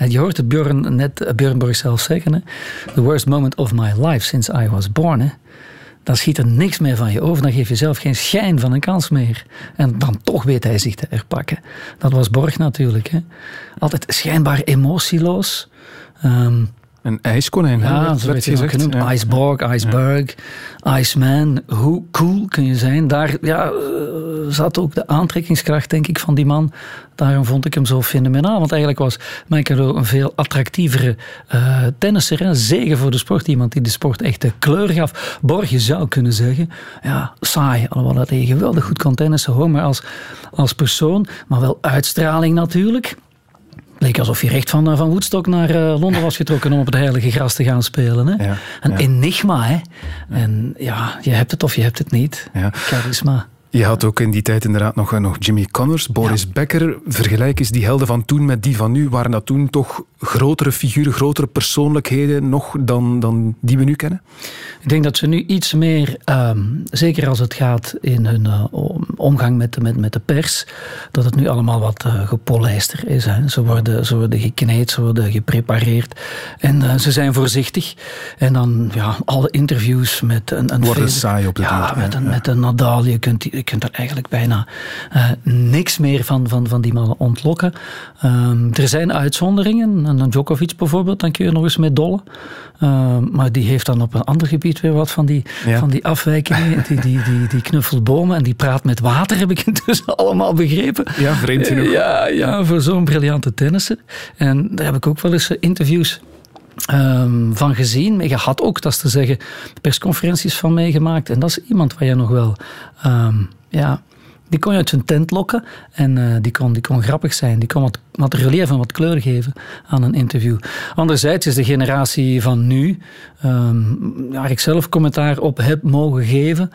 Je hoort het Björn, net eh, Björn Borg zelf zeggen. Hè? The worst moment of my life since I was born. Hè? Dan schiet er niks meer van je over. Dan geef je zelf geen schijn van een kans meer. En dan toch weet hij zich te herpakken. Dat was Borg natuurlijk. Hè? Altijd schijnbaar emotieloos. Ehm, een ijskonijn, Ja, werd- zo werd hij ook gezegd. genoemd. Ja. Iceborg, Iceberg, Iceman. Hoe cool kun je zijn? Daar ja, eh, zat ook de aantrekkingskracht, denk ik, van die man. Daarom vond ik hem zo fenomenaal. Want eigenlijk was McEnroe een veel attractievere eh tennisser. Een zegen voor de sport. Iemand die de sport echt de kleur gaf. Borg, je zou kunnen zeggen, ja, saai. Alhoewel dat hij geweldig goed kon tennissen, hoor. Maar als, als persoon, maar wel uitstraling natuurlijk. Leek alsof je recht van, eh, van Woodstock naar eh, Londen was getrokken om op het heilige gras te gaan spelen. Hè? Een enigma, hè? En ja, je hebt het of je hebt het niet. Charisma. Je had ook in die tijd inderdaad nog, nog Jimmy Connors, Boris Becker. Vergelijk eens die helden van toen met die van nu. Waren dat toen toch grotere figuren, grotere persoonlijkheden nog dan, dan die we nu kennen? Ik denk dat ze nu iets meer, ehm, zeker als het gaat in hun uh, omgang met, met, met de pers, dat het nu allemaal wat uh, gepolijster is. Hè. Ze, worden, ze worden gekneed, ze worden geprepareerd en uh, ze zijn voorzichtig. En dan ja, alle interviews met een... een worden saai op de Ja, met een, met een Nadal. Je kunt, je kunt er eigenlijk bijna niks meer van, van, van die mannen ontlokken. Um, er zijn uitzonderingen. En Djokovic bijvoorbeeld, dan kun je nog eens mee dollen. Uh, maar die heeft dan op een ander gebied weer wat van die, ja. van die afwijkingen. Die, die, die, die knuffelt bomen en die praat met water, heb ik intussen allemaal begrepen. Ja, vreemd genoeg. Uh, ja, ja, voor zo'n briljante tennisser. En daar heb ik ook wel eens interviews Um, van gezien. Je had ook, dat is te zeggen, persconferenties van meegemaakt. En dat is iemand waar je nog wel um, ja, die kon je uit zijn tent lokken en uh, die, kon, die kon grappig zijn. Die kon wat, wat relief en wat kleur geven aan een interview. Anderzijds is de generatie van nu, um, waar ik zelf commentaar op heb mogen geven,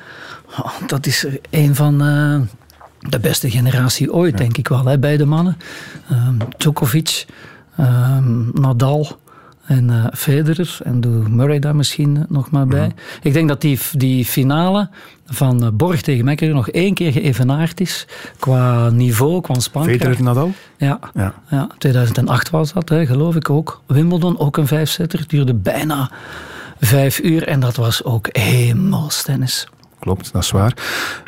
oh, dat is een van uh, de beste generatie ooit, ja. denk ik wel. Hè, beide mannen. Um, Djokovic, Nadal en uh, Federer en doe Murray daar misschien nog maar bij. Mm. Ik denk dat die, die finale van Borg tegen Mekkerer nog één keer geëvenaard is qua niveau, qua spankracht. Federer Nadal? Ja, ja. ja 2008 was dat, hè, geloof ik ook. Wimbledon, ook een vijfzetter. Duurde bijna vijf uur en dat was ook hemelstennis. Klopt, dat is waar.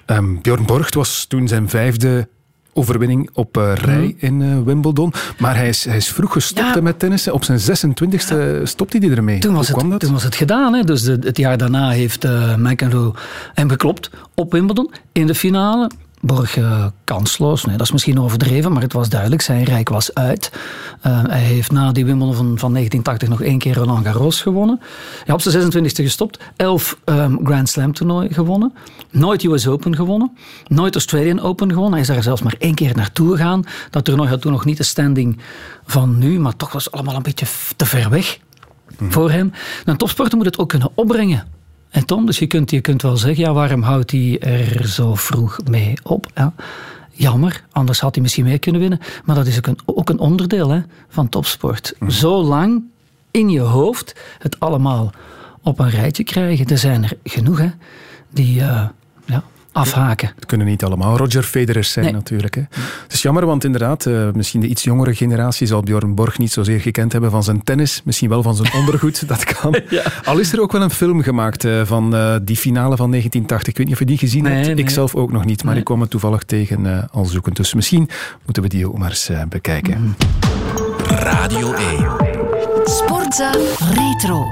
Um, Bjorn Borg was toen zijn vijfde overwinning op uh, rij mm. in uh, Wimbledon. Maar hij is, hij is vroeg gestopt ja. met tennissen. Op zijn 26e ja. stopte hij ermee. Toen was, het, toen was het gedaan. Hè? Dus de, het jaar daarna heeft uh, McEnroe hem geklopt op Wimbledon in de finale. Borg uh, kansloos. Nee, dat is misschien overdreven, maar het was duidelijk. Zijn rijk was uit. Uh, hij heeft na die Wimbledon van, van 1980 nog één keer Roland Garros gewonnen. Ja, op zijn 26e gestopt. Elf um, Grand Slam toernooi gewonnen. Nooit US Open gewonnen. Nooit Australian Open gewonnen. Hij is daar zelfs maar één keer naartoe gegaan. Dat toernooi had toen nog niet de standing van nu, maar toch was het allemaal een beetje te ver weg mm. voor hem. Een topsporter moet het ook kunnen opbrengen. En Tom, dus je kunt, je kunt wel zeggen, ja, waarom houdt hij er zo vroeg mee op? Ja, jammer, anders had hij misschien meer kunnen winnen. Maar dat is ook een, ook een onderdeel hè, van topsport. Mm. Zo lang in je hoofd het allemaal op een rijtje krijgen. Er zijn er genoeg hè, die uh, ja, afhaken. Het kunnen niet allemaal Roger Federers zijn nee. natuurlijk. Hè. Het is jammer, want inderdaad, uh, misschien de iets jongere generatie zal Bjorn Borg niet zozeer gekend hebben van zijn tennis, misschien wel van zijn ondergoed, dat kan. Ja. Al is er ook wel een film gemaakt uh, van uh, die finale van 1980. Ik weet niet of je die gezien nee, hebt. Nee. Ik zelf ook nog niet, maar nee. ik kwam het toevallig tegen al zoekend. Dus misschien moeten we die ook maar eens bekijken. Radio 1. Sportza Retro.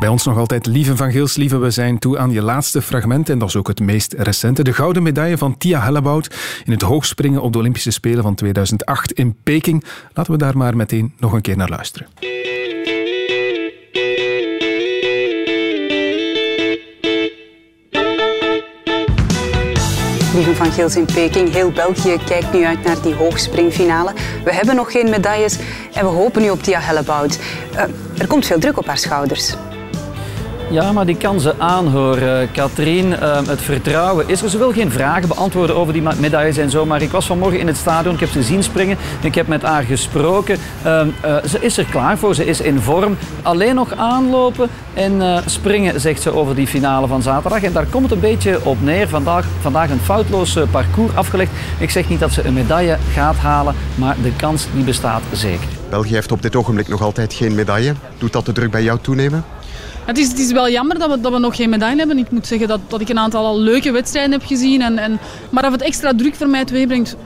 Bij ons nog altijd Lieve van Gils. Lieve, we zijn toe aan je laatste fragment en dat is ook het meest recente. De gouden medaille van Tia Hellebout in het hoogspringen op de Olympische Spelen van 2008 in Peking. Laten we daar maar meteen nog een keer naar luisteren. Lieve van Gils in Peking. Heel België kijkt nu uit naar die hoogspringfinale. We hebben nog geen medailles en we hopen nu op Tia Hellebout. Uh, er komt veel druk op haar schouders. Ja, maar die kan ze aanhoren. Katrien, uh, het vertrouwen is er. Ze wil geen vragen beantwoorden over die medailles en zo. Maar ik was vanmorgen in het stadion, ik heb ze zien springen. Ik heb met haar gesproken. Uh, uh, ze is er klaar voor, ze is in vorm. Alleen nog aanlopen en uh, springen, zegt ze over die finale van zaterdag. En daar komt het een beetje op neer. Vandaag, vandaag een foutloos parcours afgelegd. Ik zeg niet dat ze een medaille gaat halen, maar de kans die bestaat zeker. België heeft op dit ogenblik nog altijd geen medaille. Doet dat de druk bij jou toenemen? Het is, het is wel jammer dat we, dat we nog geen medaille hebben. Ik moet zeggen dat, dat ik een aantal al leuke wedstrijden heb gezien. En, en, maar of het extra druk voor mij teweegbrengt,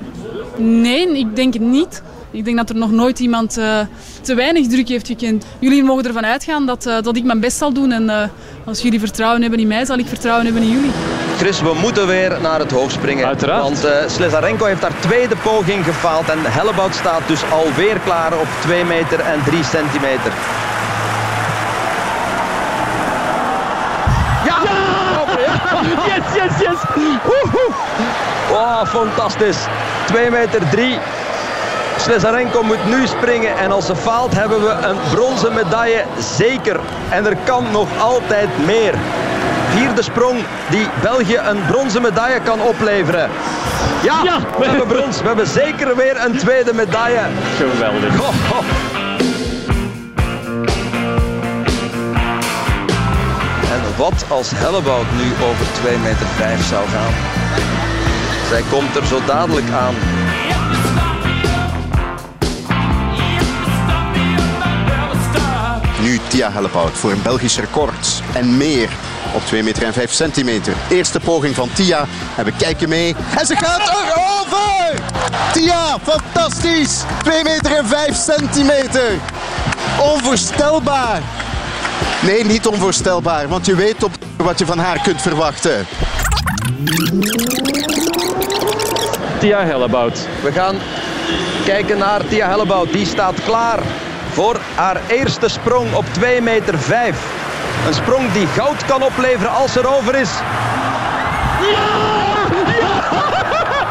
nee, ik denk het niet. Ik denk dat er nog nooit iemand uh, te weinig druk heeft gekend. Jullie mogen ervan uitgaan dat, uh, dat ik mijn best zal doen. En uh, als jullie vertrouwen hebben in mij, zal ik vertrouwen hebben in jullie. Chris, we moeten weer naar het hoogspringen. Uiteraard. Want uh, Slezarenko heeft haar tweede poging gefaald. En Hellebout staat dus alweer klaar op 2 meter en 3 centimeter. Yes, yes, yes. Woehoe. Oh, fantastisch. 2 meter 3. Slezarenko moet nu springen en als ze faalt hebben we een bronzen medaille zeker. En er kan nog altijd meer. vierde sprong die België een bronzen medaille kan opleveren. Ja, we hebben brons. We hebben zeker weer een tweede medaille. Geweldig. Ho, ho. Wat als Hellebout nu over 2 meter 5 zou gaan? Zij komt er zo dadelijk aan. Nu Tia Hellepout voor een Belgisch record en meer op 2 meter en 5 centimeter. Eerste poging van Tia en we kijken mee. En ze gaat erover! Tia, fantastisch! 2 meter en 5 centimeter. Onvoorstelbaar. Nee, niet onvoorstelbaar, want je weet op wat je van haar kunt verwachten. Tia Hellebout. We gaan kijken naar Tia Hellebout. Die staat klaar voor haar eerste sprong op 2 meter 5. Een sprong die goud kan opleveren als ze erover is.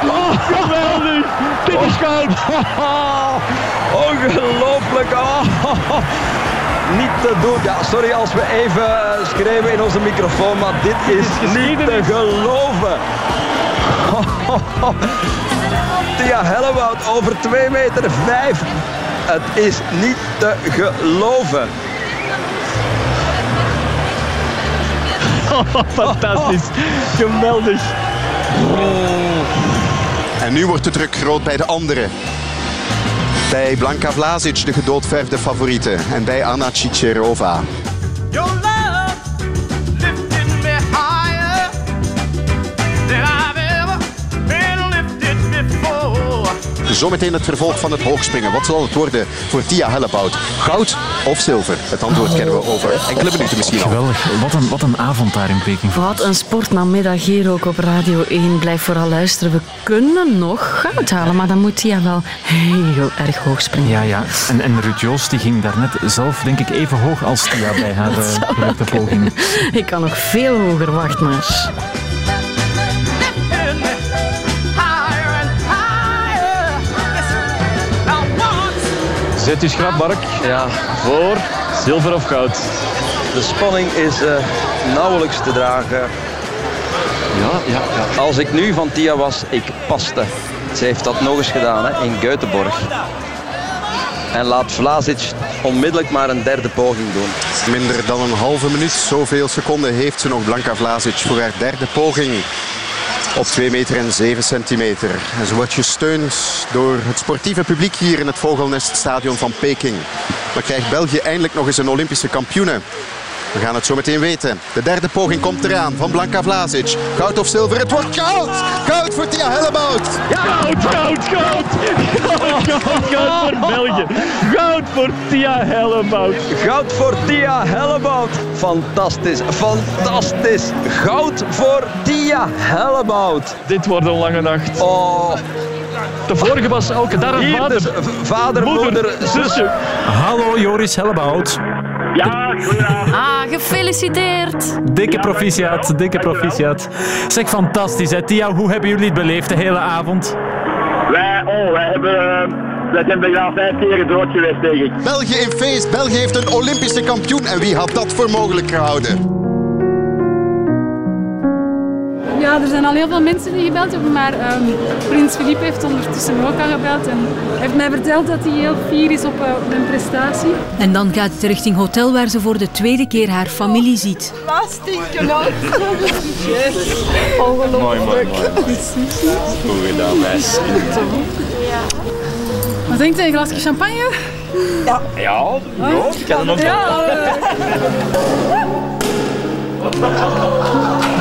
Oh, geweldig! Dit is goud! Ongelooflijk! Oh. Niet te doen. Ja, sorry als we even eh, schreeuwen in onze microfoon, maar dit is niet te geloven. Tia Hellebout over 2 meter 5. Het is niet te geloven. Fantastisch. Geweldig. En nu wordt de druk groot bij de anderen. Bij Blanka Vlasic, de gedoodverfde favoriete. En bij Anna Cicerova. Zometeen het vervolg van het hoogspringen. Wat zal het worden voor Tia Hellebout? Goud of zilver? Het antwoord kennen we over enkele minuten misschien al. Geweldig. Wat een, wat een avond daar in Peking. Wat een sportnamiddag hier ook op Radio 1. Blijf vooral luisteren. We kunnen nog goud halen, maar dan moet Tia wel heel erg hoog springen. Ja, ja. En, en Ruud Joost die ging daarnet zelf denk ik even hoog als Tia bij haar uh, zou gelukte poging. Ik kan nog veel hoger, wacht maar. Zet uw schrap, Mark. Ja. Voor zilver of goud? De spanning is eh, nauwelijks te dragen. Ja, ja, ja. Als ik nu van Tia was, ik paste. Ze heeft dat nog eens gedaan hè, in Göteborg. En laat Vlasic onmiddellijk maar een derde poging doen. Minder dan een halve minuut, zoveel seconden heeft ze nog Blanka Vlasic voor haar derde poging. Op 2 meter en 7 centimeter. En ze wordt gesteund door het sportieve publiek hier in het Vogelneststadion van Peking. Maar krijgt België eindelijk nog eens een Olympische kampioene? We gaan het zo meteen weten. De derde poging komt eraan van Blanka Vlasic. Goud of zilver? Het wordt goud! Goud voor Tia Hellebout! Goud, goud, goud! Goud, goud, goud België. Goud voor Tia Hellebout. Goud voor Tia Hellebout. Fantastisch, fantastisch. Goud voor Tia Hellebout. Dit wordt een lange nacht. Oh. De vorige was elke dag een vader. vader, moeder, zusje. Hallo Joris Hellebout. Ja, goedenavond. Ah, gefeliciteerd. Dikke proficiat, dikke proficiat. Zeg, fantastisch hè. Tia, hoe hebben jullie het beleefd de hele avond? Wij, oh, wij hebben... eh, wij zijn bijna vijf keer dood geweest, denk ik. België in feest. België heeft een Olympische kampioen. En wie had dat voor mogelijk gehouden? Ja, er zijn al heel veel mensen die gebeld hebben, maar ehm, prins Filip heeft ondertussen ook al gebeld en heeft mij verteld dat hij heel fier is op, eh, op mijn prestatie. En dan gaat het richting hotel waar ze voor de tweede keer haar familie ziet. Ongelooflijk. Mooi, mooi, mooi. Goed gedaan, meisje. Wat denkt u, een glasje champagne? Ja. Ja, ja, ik kan het nog Ja.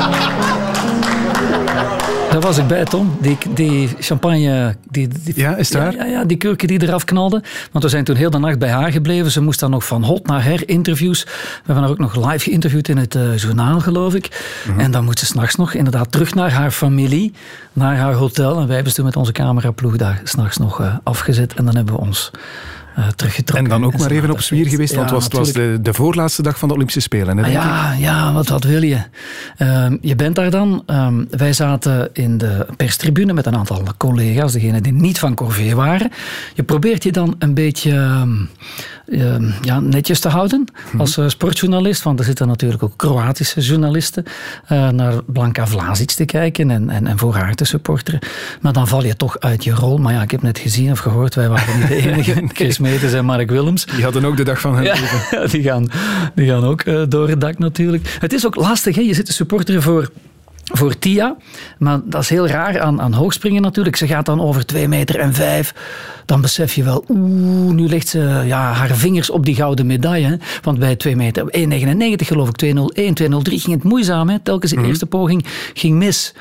Daar was ik bij, Tom. Die, die champagne... Die, die, ja, is waar? Ja, ja, die kurken die eraf knalden. Want we zijn toen heel de nacht bij haar gebleven. Ze moest dan nog van hot naar her interviews. We hebben haar ook nog live geïnterviewd in het eh, journaal, geloof ik. En dan moet ze s'nachts nog inderdaad terug naar haar familie. Naar haar hotel. En wij hebben ze toen met onze cameraploeg daar s'nachts nog eh, afgezet. En dan hebben we ons uh, teruggetrokken. En dan ook maar even op zwier geweest, want het was, was de, de, voorlaatste dag van de Olympische Spelen. Hè, ah, ja, ja, wat, wat wil je? Uh, je bent daar dan. Uh, wij zaten in de perstribune met een aantal collega's, degenen die niet van Corvée waren. Je probeert je dan een beetje ehm, ja, netjes te houden mhm. als uh, sportjournalist, want er zitten natuurlijk ook Kroatische journalisten uh, naar Blanka Vlasic te kijken en, en, en voor haar te supporteren. Maar dan val je toch uit je rol. Maar ja, ik heb net gezien of gehoord, wij waren niet de enige. Chris Meters en Mark Willems. Die hadden ook de dag van hun ja, leven. die gaan, die gaan ook uh, door het dak natuurlijk. Het is ook lastig, hè? je zit te supporteren voor voor Tia. Maar dat is heel raar aan, aan hoogspringen natuurlijk. Ze gaat dan over 2 meter en 5. Dan besef je wel, oeh, nu legt ze ja, haar vingers op die gouden medaille. Want bij 2 meter, 1,99 geloof ik, 2,01, 2,03 ging het moeizaam. Hè? Telkens de mm eerste poging ging mis.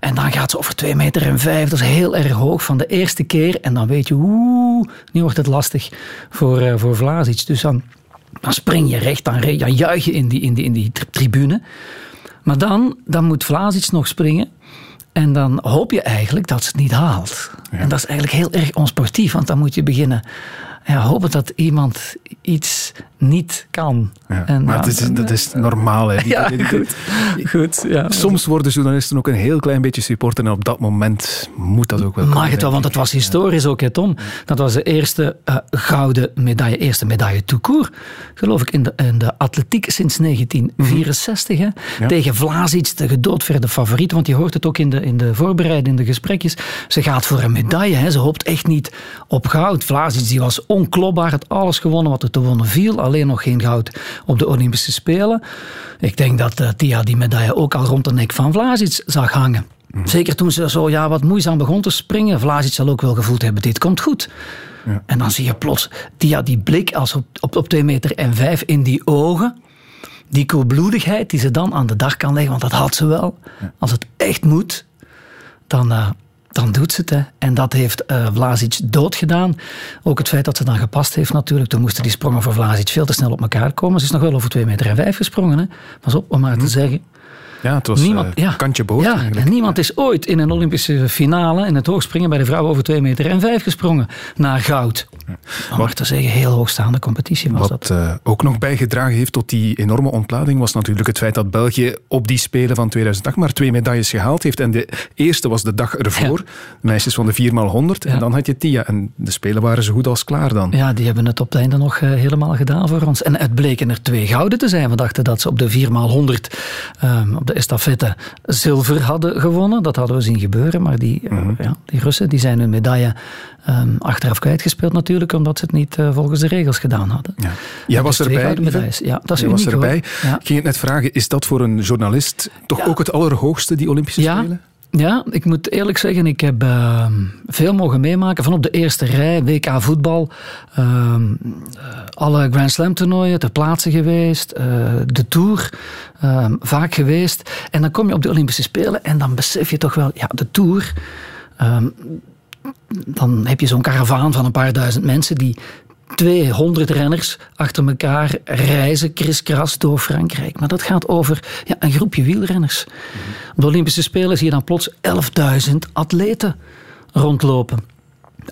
En dan gaat ze over 2 meter en 5. Dat is heel erg hoog van de eerste keer. En dan weet je, oeh, nu wordt het lastig voor, uh, voor Vlasic. Dus dan, dan spring je recht, dan, dan juich je in die, in die, in die tribune. Maar dan, dan moet Vlasic nog springen. En dan hoop je eigenlijk dat ze het niet haalt. En dat is eigenlijk heel erg onsportief, want dan moet je beginnen ja, hopen dat iemand iets niet kan. Ja, en, maar is, dat is normaal. Hè. ja, goed. goed ja. Soms worden journalisten ook een heel klein beetje supporter en op dat moment moet dat ook wel Mag het wel, want het was historisch ook, hè, Tom. Dat was de eerste uh, gouden medaille, eerste medaille toekoer, geloof ik, in de, in de atletiek sinds 1964. Hè. Ja. Tegen Vlasic, de gedoodverde favoriet, want je hoort het ook in de, in de voorbereidende gesprekjes. Ze gaat voor een medaille, hè. ze hoopt echt niet op goud. Vlasic die was onklopbaar, had alles gewonnen wat er te wonnen viel. Alleen nog geen goud op de Olympische Spelen. Ik denk dat uh, Tia die medaille ook al rond de nek van Vlasic zag hangen. Mhm. Zeker toen ze zo ja, wat moeizaam begon te springen. Vlasic zal ook wel gevoeld hebben, dit komt goed. Ja. En dan zie je plots Tia die blik als op, op, op 2 meter en 5 in die ogen. Die koelbloedigheid die ze dan aan de dag kan leggen, want dat had ze wel. Als het echt moet, dan, uh, dan doet ze het. Hè. En dat heeft uh, Vlasic doodgedaan. Ook het feit dat ze dan gepast heeft natuurlijk. Toen moesten die sprongen voor Vlasic veel te snel op elkaar komen. Ze is nog wel over 2 meter en 5 gesprongen. Hè. Pas op, om maar te mhm. zeggen. Ja, het was niemand, uh, kantje boord ja, En niemand is ooit in een Olympische finale in het hoogspringen bij de vrouwen over 2 meter en 5 gesprongen naar goud. Om maar te zeggen, heel hoogstaande competitie was Wat, dat. Uh, ook nog bijgedragen heeft tot die enorme ontlading was natuurlijk het feit dat België op die Spelen van 2008 maar twee medailles gehaald heeft. En de eerste was de dag ervoor, ja. meisjes van de 4x100. Ja. En dan had je Tia. En de Spelen waren zo goed als klaar dan. Ja, die hebben het op het einde nog uh, helemaal gedaan voor ons. En het bleken er twee gouden te zijn. We dachten dat ze op de 4x100 um, op de estafette zilver hadden gewonnen. Dat hadden we zien gebeuren. Maar die, mm -hmm. uh, ja, die Russen die zijn hun medaille um, achteraf kwijtgespeeld natuurlijk, omdat ze het niet uh, volgens de regels gedaan hadden. Ja. Jij was erbij, Ja, dat is Jij uniek, was erbij. Ja. Ik ging het net vragen, is dat voor een journalist toch ja. ook het allerhoogste, die Olympische Spelen? Ja, ik moet eerlijk zeggen, ik heb uh, veel mogen meemaken. Van op de eerste rij, WK voetbal, uh, alle Grand Slam toernooien ter plaatse geweest, uh, de Tour ehm, vaak geweest. En dan kom je op de Olympische Spelen en dan besef je toch wel, ja, de Tour ehm, dan heb je zo'n karavaan van een paar duizend mensen die 200 renners achter elkaar reizen, kriskras door Frankrijk. Maar dat gaat over ja, een groepje wielrenners. Op de Olympische Spelen zie je dan plots 11.000 atleten rondlopen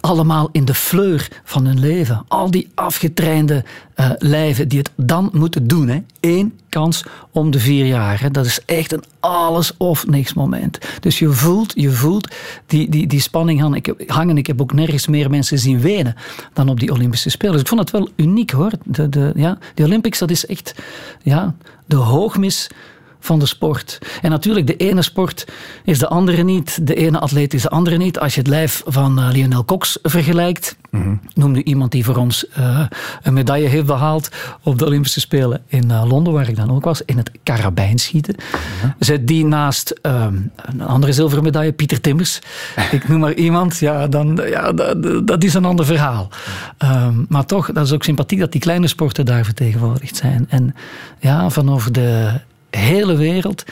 allemaal in de fleur van hun leven. Al die afgetrainde uh, lijven die het dan moeten doen. Hè. Eén kans om de vier jaar. Hè. Dat is echt een alles of niks moment. Dus je voelt, je voelt die, die, die spanning hangen. Ik, heb, ook nergens meer mensen zien wenen dan op die Olympische Spelen. Dus ik vond het wel uniek hoor. De, de, ja, die Olympics, dat is echt ja, de hoogmis van de sport. En natuurlijk, de ene sport is de andere niet. De ene atleet is de andere niet. Als je het lijf van uh, Lionel Cox vergelijkt, mm -hmm. noem nu iemand die voor ons uh, een medaille heeft behaald op de Olympische Spelen in uh, Londen, waar ik dan ook was, in het karabijnschieten. Mm -hmm. Zet die naast een andere zilveren medaille, Pieter Timmers. ik noem maar iemand, ja, dan, ja dat, dat is een ander verhaal. Um, maar toch, dat is ook sympathiek dat die kleine sporten daar vertegenwoordigd zijn. En ja, van over de hele wereld.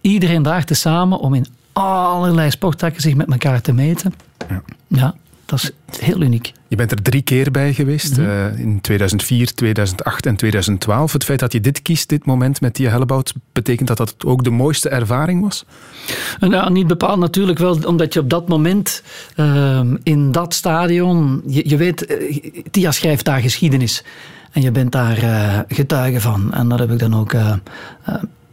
Iedereen daar tezamen om in allerlei sporttakken zich met elkaar te meten. Ja, ja dat is heel uniek. Je bent er drie keer bij geweest, Mhm. eh, in 2004, 2008 en 2012. Het feit dat je dit kiest, dit moment met Tia Hellebout, betekent dat dat ook de mooiste ervaring was? Ja, niet bepaald natuurlijk wel, omdat je op dat moment ehm, in dat stadion, je, je weet, eh, Tia schrijft daar geschiedenis. En je bent daar eh, getuige van. En dat heb ik dan ook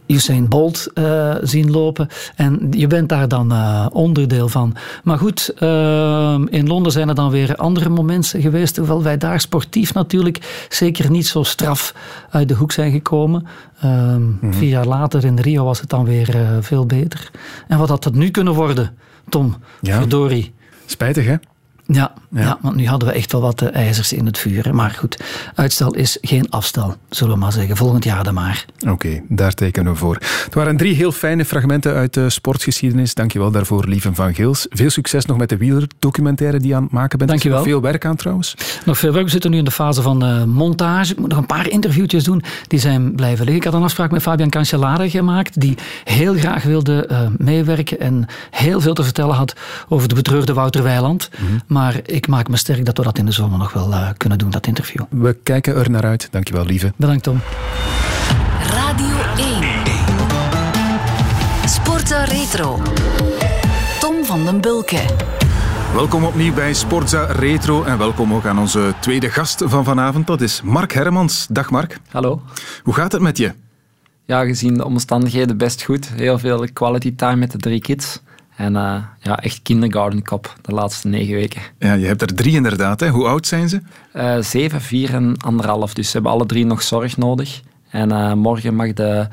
Usain Bolt eh, zien lopen. En je bent daar dan eh, onderdeel van. Maar goed, ehm, in Londen zijn er dan weer andere momenten geweest. Hoewel wij daar sportief natuurlijk zeker niet zo straf uit de hoek zijn gekomen. Ehm, Vier jaar later in Rio was het dan weer eh, veel beter. En wat had het nu kunnen worden, Tom? Ja. Verdorie. Spijtig, hè? Ja, ja. want nu hadden we echt wel wat eh, ijzers in het vuur. hè. Maar goed, uitstel is geen afstel, zullen we maar zeggen. Volgend jaar dan maar. Oké, daar tekenen we voor. Het waren drie heel fijne fragmenten uit de sportgeschiedenis. Dankjewel daarvoor, Lieven van Geels. Veel succes nog met de wielerdocumentaire die je aan het maken bent. Dankjewel. Nog Veel werk aan trouwens. Nog veel werk. We zitten nu in de fase van eh, montage. Ik moet nog een paar interviewtjes doen. Die zijn blijven liggen. Ik had een afspraak met Fabian Cancellara gemaakt. Die heel graag wilde eh, meewerken. En heel veel te vertellen had over de betreurde Wouter Weiland. Maar ik maak me sterk dat we dat in de zomer nog wel eh, kunnen doen, dat interview. We kijken er naar uit. Dankjewel, Lieve. Bedankt, Tom. Radio 1. Sporza Retro. Tom van den Bulke. Welkom opnieuw bij Sportza Retro en welkom ook aan onze tweede gast van vanavond. Dat is Mark Hermans. Dag Mark. Hallo. Hoe gaat het met je? Ja, gezien de omstandigheden best goed. Heel veel quality time met de drie kids. En eh, ja, echt kindergarten kop de laatste negen weken. Ja, je hebt er drie inderdaad. Hè? Hoe oud zijn ze? Eh, zeven, vier en anderhalf. Dus ze hebben alle drie nog zorg nodig. En eh, morgen mag de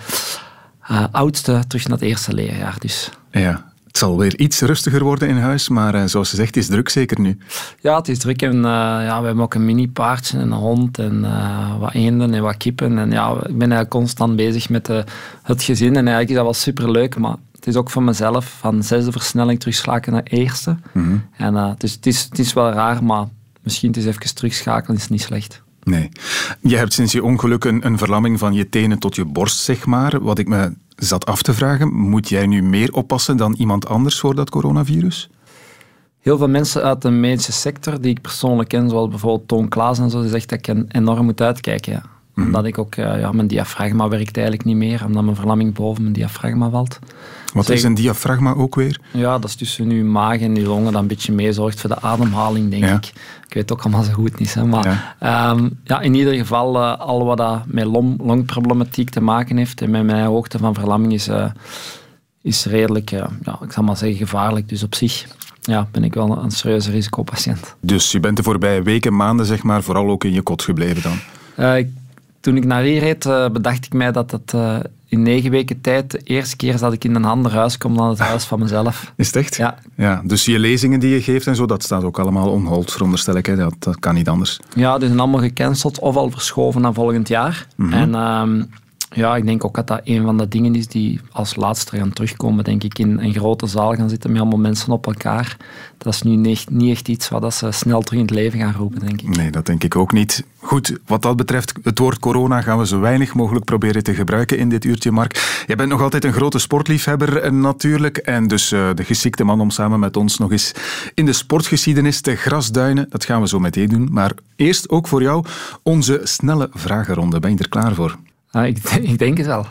oudste terug naar het eerste leerjaar. Dus Ja, het zal weer iets rustiger worden in huis, maar eh, zoals je zegt, het is druk zeker nu. ja, het is druk. En, eh, ja, we hebben ook een mini paardje en een hond en eh, wat eenden en wat kippen. En ja, ik ben eigenlijk constant bezig met het gezin. En eigenlijk is dat wel superleuk, maar het is ook voor mezelf van zesde versnelling terugschakelen naar eerste. Mhm. En het, is, het, is, het is wel raar, maar misschien het is even terugschakelen is niet slecht. Nee. Je hebt sinds je ongeluk een, een verlamming van je tenen tot je borst, zeg maar. Wat ik me zat af te vragen, moet jij nu meer oppassen dan iemand anders voor dat coronavirus? Heel veel mensen uit de medische sector die ik persoonlijk ken, zoals bijvoorbeeld Toon Klaas en zo, die zegt dat ik en- enorm moet uitkijken. Ja. Mhm. Omdat ik ook, eh, ja, mijn diafragma werkt eigenlijk niet meer, omdat mijn verlamming boven mijn diafragma valt. Wat is een diafragma ook weer? Ja, dat is tussen uw maag en uw longen dat een beetje meezorgt voor de ademhaling, denk Ja. ik. Ik weet ook allemaal zo goed niet. Hè, maar ja. ja, in ieder geval, eh, al wat dat met long, longproblematiek te maken heeft en met mijn hoogte van verlamming is, eh, is redelijk, ja, ik zal maar zeggen, gevaarlijk. Dus op zich ja, ben ik wel een serieuze risicopatiënt. Dus je bent de voorbije weken, maanden, zeg maar, vooral ook in je kot gebleven dan? Ik- toen ik naar hier reed, eh, bedacht ik mij dat het eh, in negen weken tijd de eerste keer is dat ik in een ander huis kom dan het huis van mezelf. Is het echt? Ja. ja. Dus je lezingen die je geeft en zo, dat staat ook allemaal on hold, veronderstel ik. Hè? Dat, dat kan niet anders. Ja, die zijn allemaal gecanceld of al verschoven naar volgend jaar. Mhm. En ehm, ja, ik denk ook dat dat een van de dingen is die als laatste gaan terugkomen. Denk ik in een grote zaal gaan zitten met allemaal mensen op elkaar. Dat is nu niet, niet echt iets wat ze snel terug in het leven gaan roepen, denk ik. Nee, dat denk ik ook niet. Goed, wat dat betreft, het woord corona gaan we zo weinig mogelijk proberen te gebruiken in dit uurtje, Mark. Jij bent nog altijd een grote sportliefhebber eh, natuurlijk. En dus eh, de geschikte man om samen met ons nog eens in de sportgeschiedenis te grasduinen. Dat gaan we zo meteen doen. Maar eerst ook voor jou onze snelle vragenronde. Ben je er klaar voor? Ah, ik, ik denk het wel.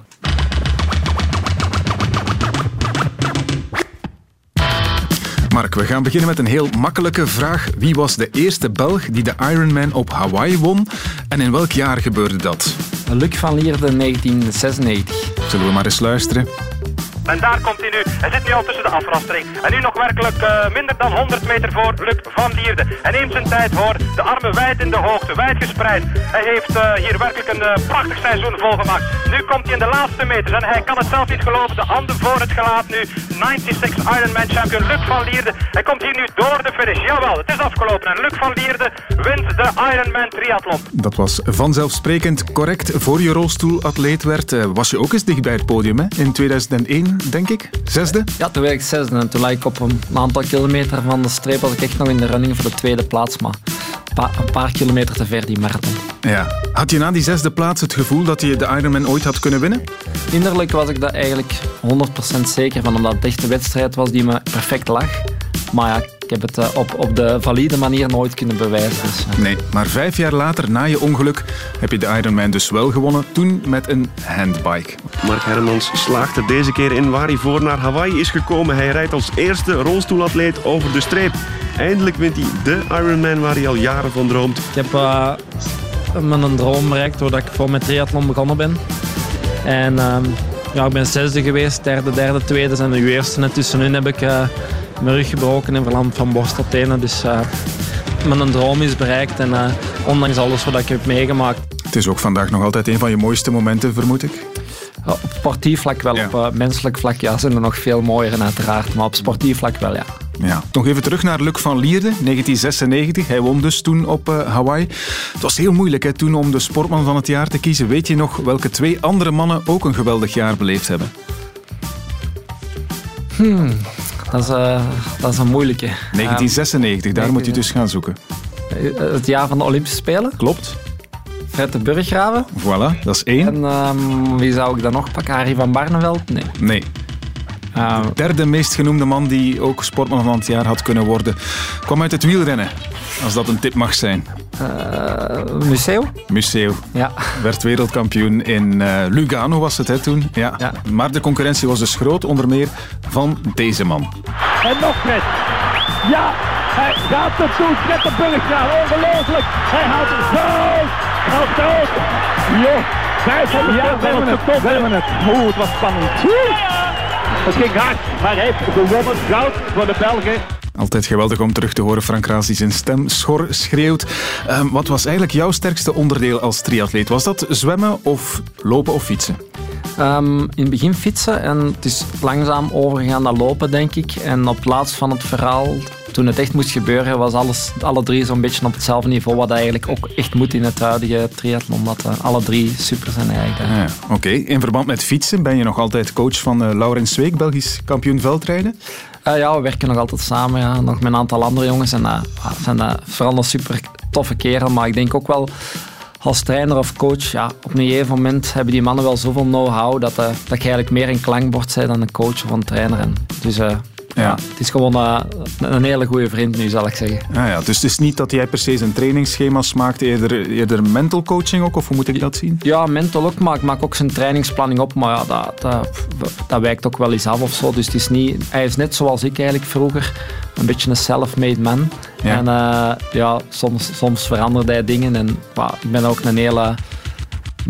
Mark, we gaan beginnen met een heel makkelijke vraag. Wie was de eerste Belg die de Ironman op Hawaii won? En in welk jaar gebeurde dat? Luc van Lierde, 1996. Zullen we maar eens luisteren? En daar komt hij nu. Hij zit nu al tussen de afrastering. En nu nog werkelijk eh, minder dan 100 meter voor Luc van Lierde. Hij neemt zijn tijd voor. De armen wijd in de hoogte, wijd gespreid. Hij heeft eh, hier werkelijk een eh, prachtig seizoen volgemaakt. Nu komt hij in de laatste meters en hij kan het zelf niet geloven. De handen voor het gelaat nu. 96 Ironman champion Luc van Lierde. Hij komt hier nu door de finish. Jawel, het is afgelopen. En Luc van Lierde wint de Ironman triathlon. Dat was vanzelfsprekend correct. Voor je rolstoelatleet werd, was je ook eens dicht bij het podium hè? in 2001, denk ik. Zesde? Ja, toen werd ik zesde en toen lag ik op een aantal kilometer van de streep. Was ik echt nog in de running voor de tweede plaats, maar een paar, een paar kilometer te ver die marathon. Ja. Had je na die zesde plaats het gevoel dat je de Ironman ooit had kunnen winnen? Innerlijk was ik daar eigenlijk 100% zeker van, omdat het echt een wedstrijd was die me perfect lag. Maar ja, ik heb het eh, op, op de valide manier nooit kunnen bewijzen. Dus, eh. Nee, maar vijf jaar later, na je ongeluk, heb je de Ironman dus wel gewonnen. Toen met een handbike. Mark Hermans slaagt er deze keer in waar hij voor naar Hawaii is gekomen. Hij rijdt als eerste rolstoelatleet over de streep. Eindelijk wint hij de Ironman waar hij al jaren van droomt. Ik heb uh, mijn droom bereikt doordat ik voor mijn triathlon begonnen ben. En ehm, ja, ik ben zesde geweest, derde, derde, tweede en de eerste. En tussenin heb ik uh, mijn rug gebroken en verlamd van borst tot tenen. Dus uh, mijn droom is bereikt en uh, ondanks alles wat ik heb meegemaakt. Het is ook vandaag nog altijd een van je mooiste momenten, vermoed ik? Op sportief vlak wel, ja. op menselijk vlak ja, zijn er nog veel mooier uiteraard. Maar op sportief vlak wel, ja. Ja. Nog even terug naar Luc van Lierde, 1996. Hij won dus toen op uh, Hawaii. Het was heel moeilijk hè, toen om de sportman van het jaar te kiezen. Weet je nog welke twee andere mannen ook een geweldig jaar beleefd hebben? Hmm, dat, is, uh, dat is een moeilijke. 1996, daar moet je dus gaan zoeken. Het jaar van de Olympische Spelen? Klopt. Fred de Burggraven. Voilà, dat is één. En um, wie zou ik dan nog pakken? Harry van Barneveld? Nee. Nee. Uh, de derde meest genoemde man die ook sportman van het jaar had kunnen worden, kwam uit het wielrennen. Als dat een tip mag zijn. Uh, Museo? Museo. Ja. Werd wereldkampioen in uh, Lugano was het hè, toen. Ja. ja. Maar de concurrentie was dus groot, onder meer van deze man. En nog Fred. Ja, hij gaat er toe. Fred de Burggraaf. Ongelooflijk. Hij houdt het ook. Joh. 500 ja, we hebben het. We hebben het. Oeh, het was spannend. Het ging hard, maar hij heeft gewonnen. Goud voor de Belgen. Altijd geweldig om terug te horen Frank Raas die zijn stem schor schreeuwt. Um, wat was eigenlijk jouw sterkste onderdeel als triatleet? Was dat zwemmen of lopen of fietsen? Um, in het begin fietsen en het is langzaam overgegaan naar lopen, denk ik. En op plaats van het verhaal, toen het echt moest gebeuren, was alles, alle drie zo'n beetje op hetzelfde niveau. Wat eigenlijk ook echt moet in het huidige triathlon. Omdat uh, alle drie super zijn eigenlijk. Ja, Oké, okay. in verband met fietsen ben je nog altijd coach van uh, Laurens Zweek, Belgisch kampioen veldrijden? Uh, ja, we werken nog altijd samen. Ja. Nog met een aantal andere jongens. En uh, zijn uh, vooral een super toffe kerel. Maar ik denk ook wel als trainer of coach, ja, op een gegeven moment hebben die mannen wel zoveel know-how dat, dat je eigenlijk meer een klankbord bent dan een coach of een trainer. En dus ja. ja. het is gewoon uh, een hele goede vriend nu, zal ik zeggen. Ah, ja. Dus het is niet dat jij per se zijn trainingsschema's maakt, eerder, eerder mental coaching ook, of hoe moet ik dat zien? Ja, mental ook, maar ik maak ook zijn trainingsplanning op, maar ja, dat, dat, dat wijkt ook wel eens af of zo. Dus het is niet, hij is net zoals ik eigenlijk vroeger, een beetje een self-made man. Ja. En uh, ja, soms, soms verandert hij dingen en bah, ik ben ook een hele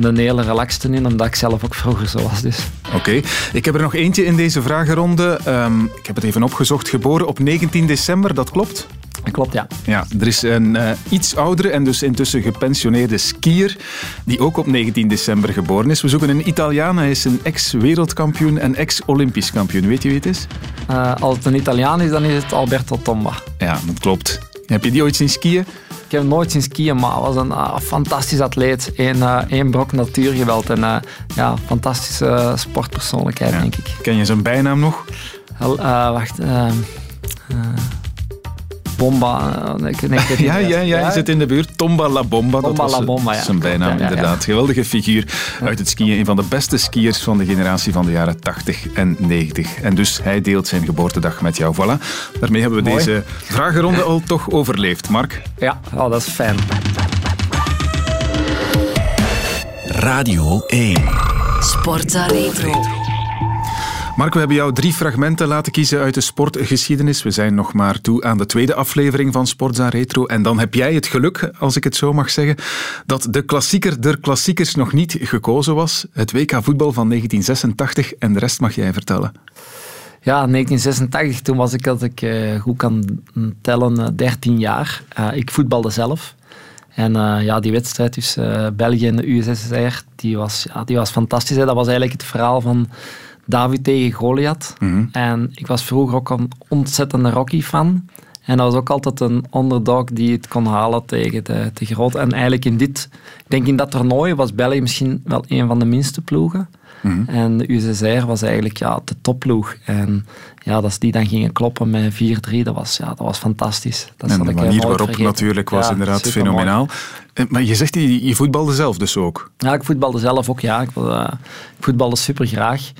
een hele relaxte in, omdat ik zelf ook vroeger zo was. Dus. Oké, okay. ik heb er nog eentje in deze vragenronde. Um, ik heb het even opgezocht. Geboren op 19 december, dat klopt? Dat klopt, ja. Ja, er is een uh, iets oudere en dus intussen gepensioneerde skier die ook op 19 december geboren is. We zoeken een Italiaan. Hij is een ex-wereldkampioen en ex-Olympisch kampioen. Weet je wie het is? Uh, als het een Italiaan is, dan is het Alberto Tomba. Ja, dat klopt. Heb je die ooit zien skiën? Ik heb nooit zien skiën, maar hij was een uh, fantastisch atleet. Eén uh, één brok natuurgeweld en uh, ja, fantastische sportpersoonlijkheid, ja. denk ik. Ken je zijn bijnaam nog? wacht. Bomba. Nee, ja, ja, ja, je zit in de buurt. Tomba la Bomba. Tomba dat was la Bomba, ja. zijn bijnaam, ja, inderdaad. Geweldige figuur uit het skiën. Een van de beste skiers van de generatie van de jaren 80 en 90. En dus hij deelt zijn geboortedag met jou. Voilà. Daarmee hebben we Mooi. deze vragenronde al toch overleefd. Mark? Ja, oh, dat is fijn. Radio 1. Sportza Retro. Mark, we hebben jou drie fragmenten laten kiezen uit de sportgeschiedenis. We zijn nog maar toe aan de tweede aflevering van Sportza Retro. En dan heb jij het geluk, als ik het zo mag zeggen, dat de klassieker der klassiekers nog niet gekozen was. Het WK voetbal van 1986. En de rest mag jij vertellen. Ja, 1986, toen was ik, als ik uh, goed kan tellen, uh, 13 jaar. Uh, ik voetbalde zelf. En ja, die wedstrijd tussen België en de USSR, die was, ja, die was fantastisch. Hè. Dat was eigenlijk het verhaal van David tegen Goliath. Mhm. Mm -hmm. En ik was vroeger ook een ontzettende Rocky-fan. En dat was ook altijd een underdog die het kon halen tegen de, de grote. En eigenlijk in dit, ik denk in dat toernooi was België misschien wel een van de minste ploegen. Mhm. Mm -hmm. En de USSR was eigenlijk ja, de topploeg. En ja, dat die dan gingen kloppen met 4-3, dat was, ja, dat was fantastisch. Dat en de manier waarop vergeten. natuurlijk was ja, inderdaad fenomenaal. Mooi. Maar je zegt, je, je voetbalde zelf dus ook? Ja, ik voetbalde zelf ook, ja. Ik, ik voetbalde super graag.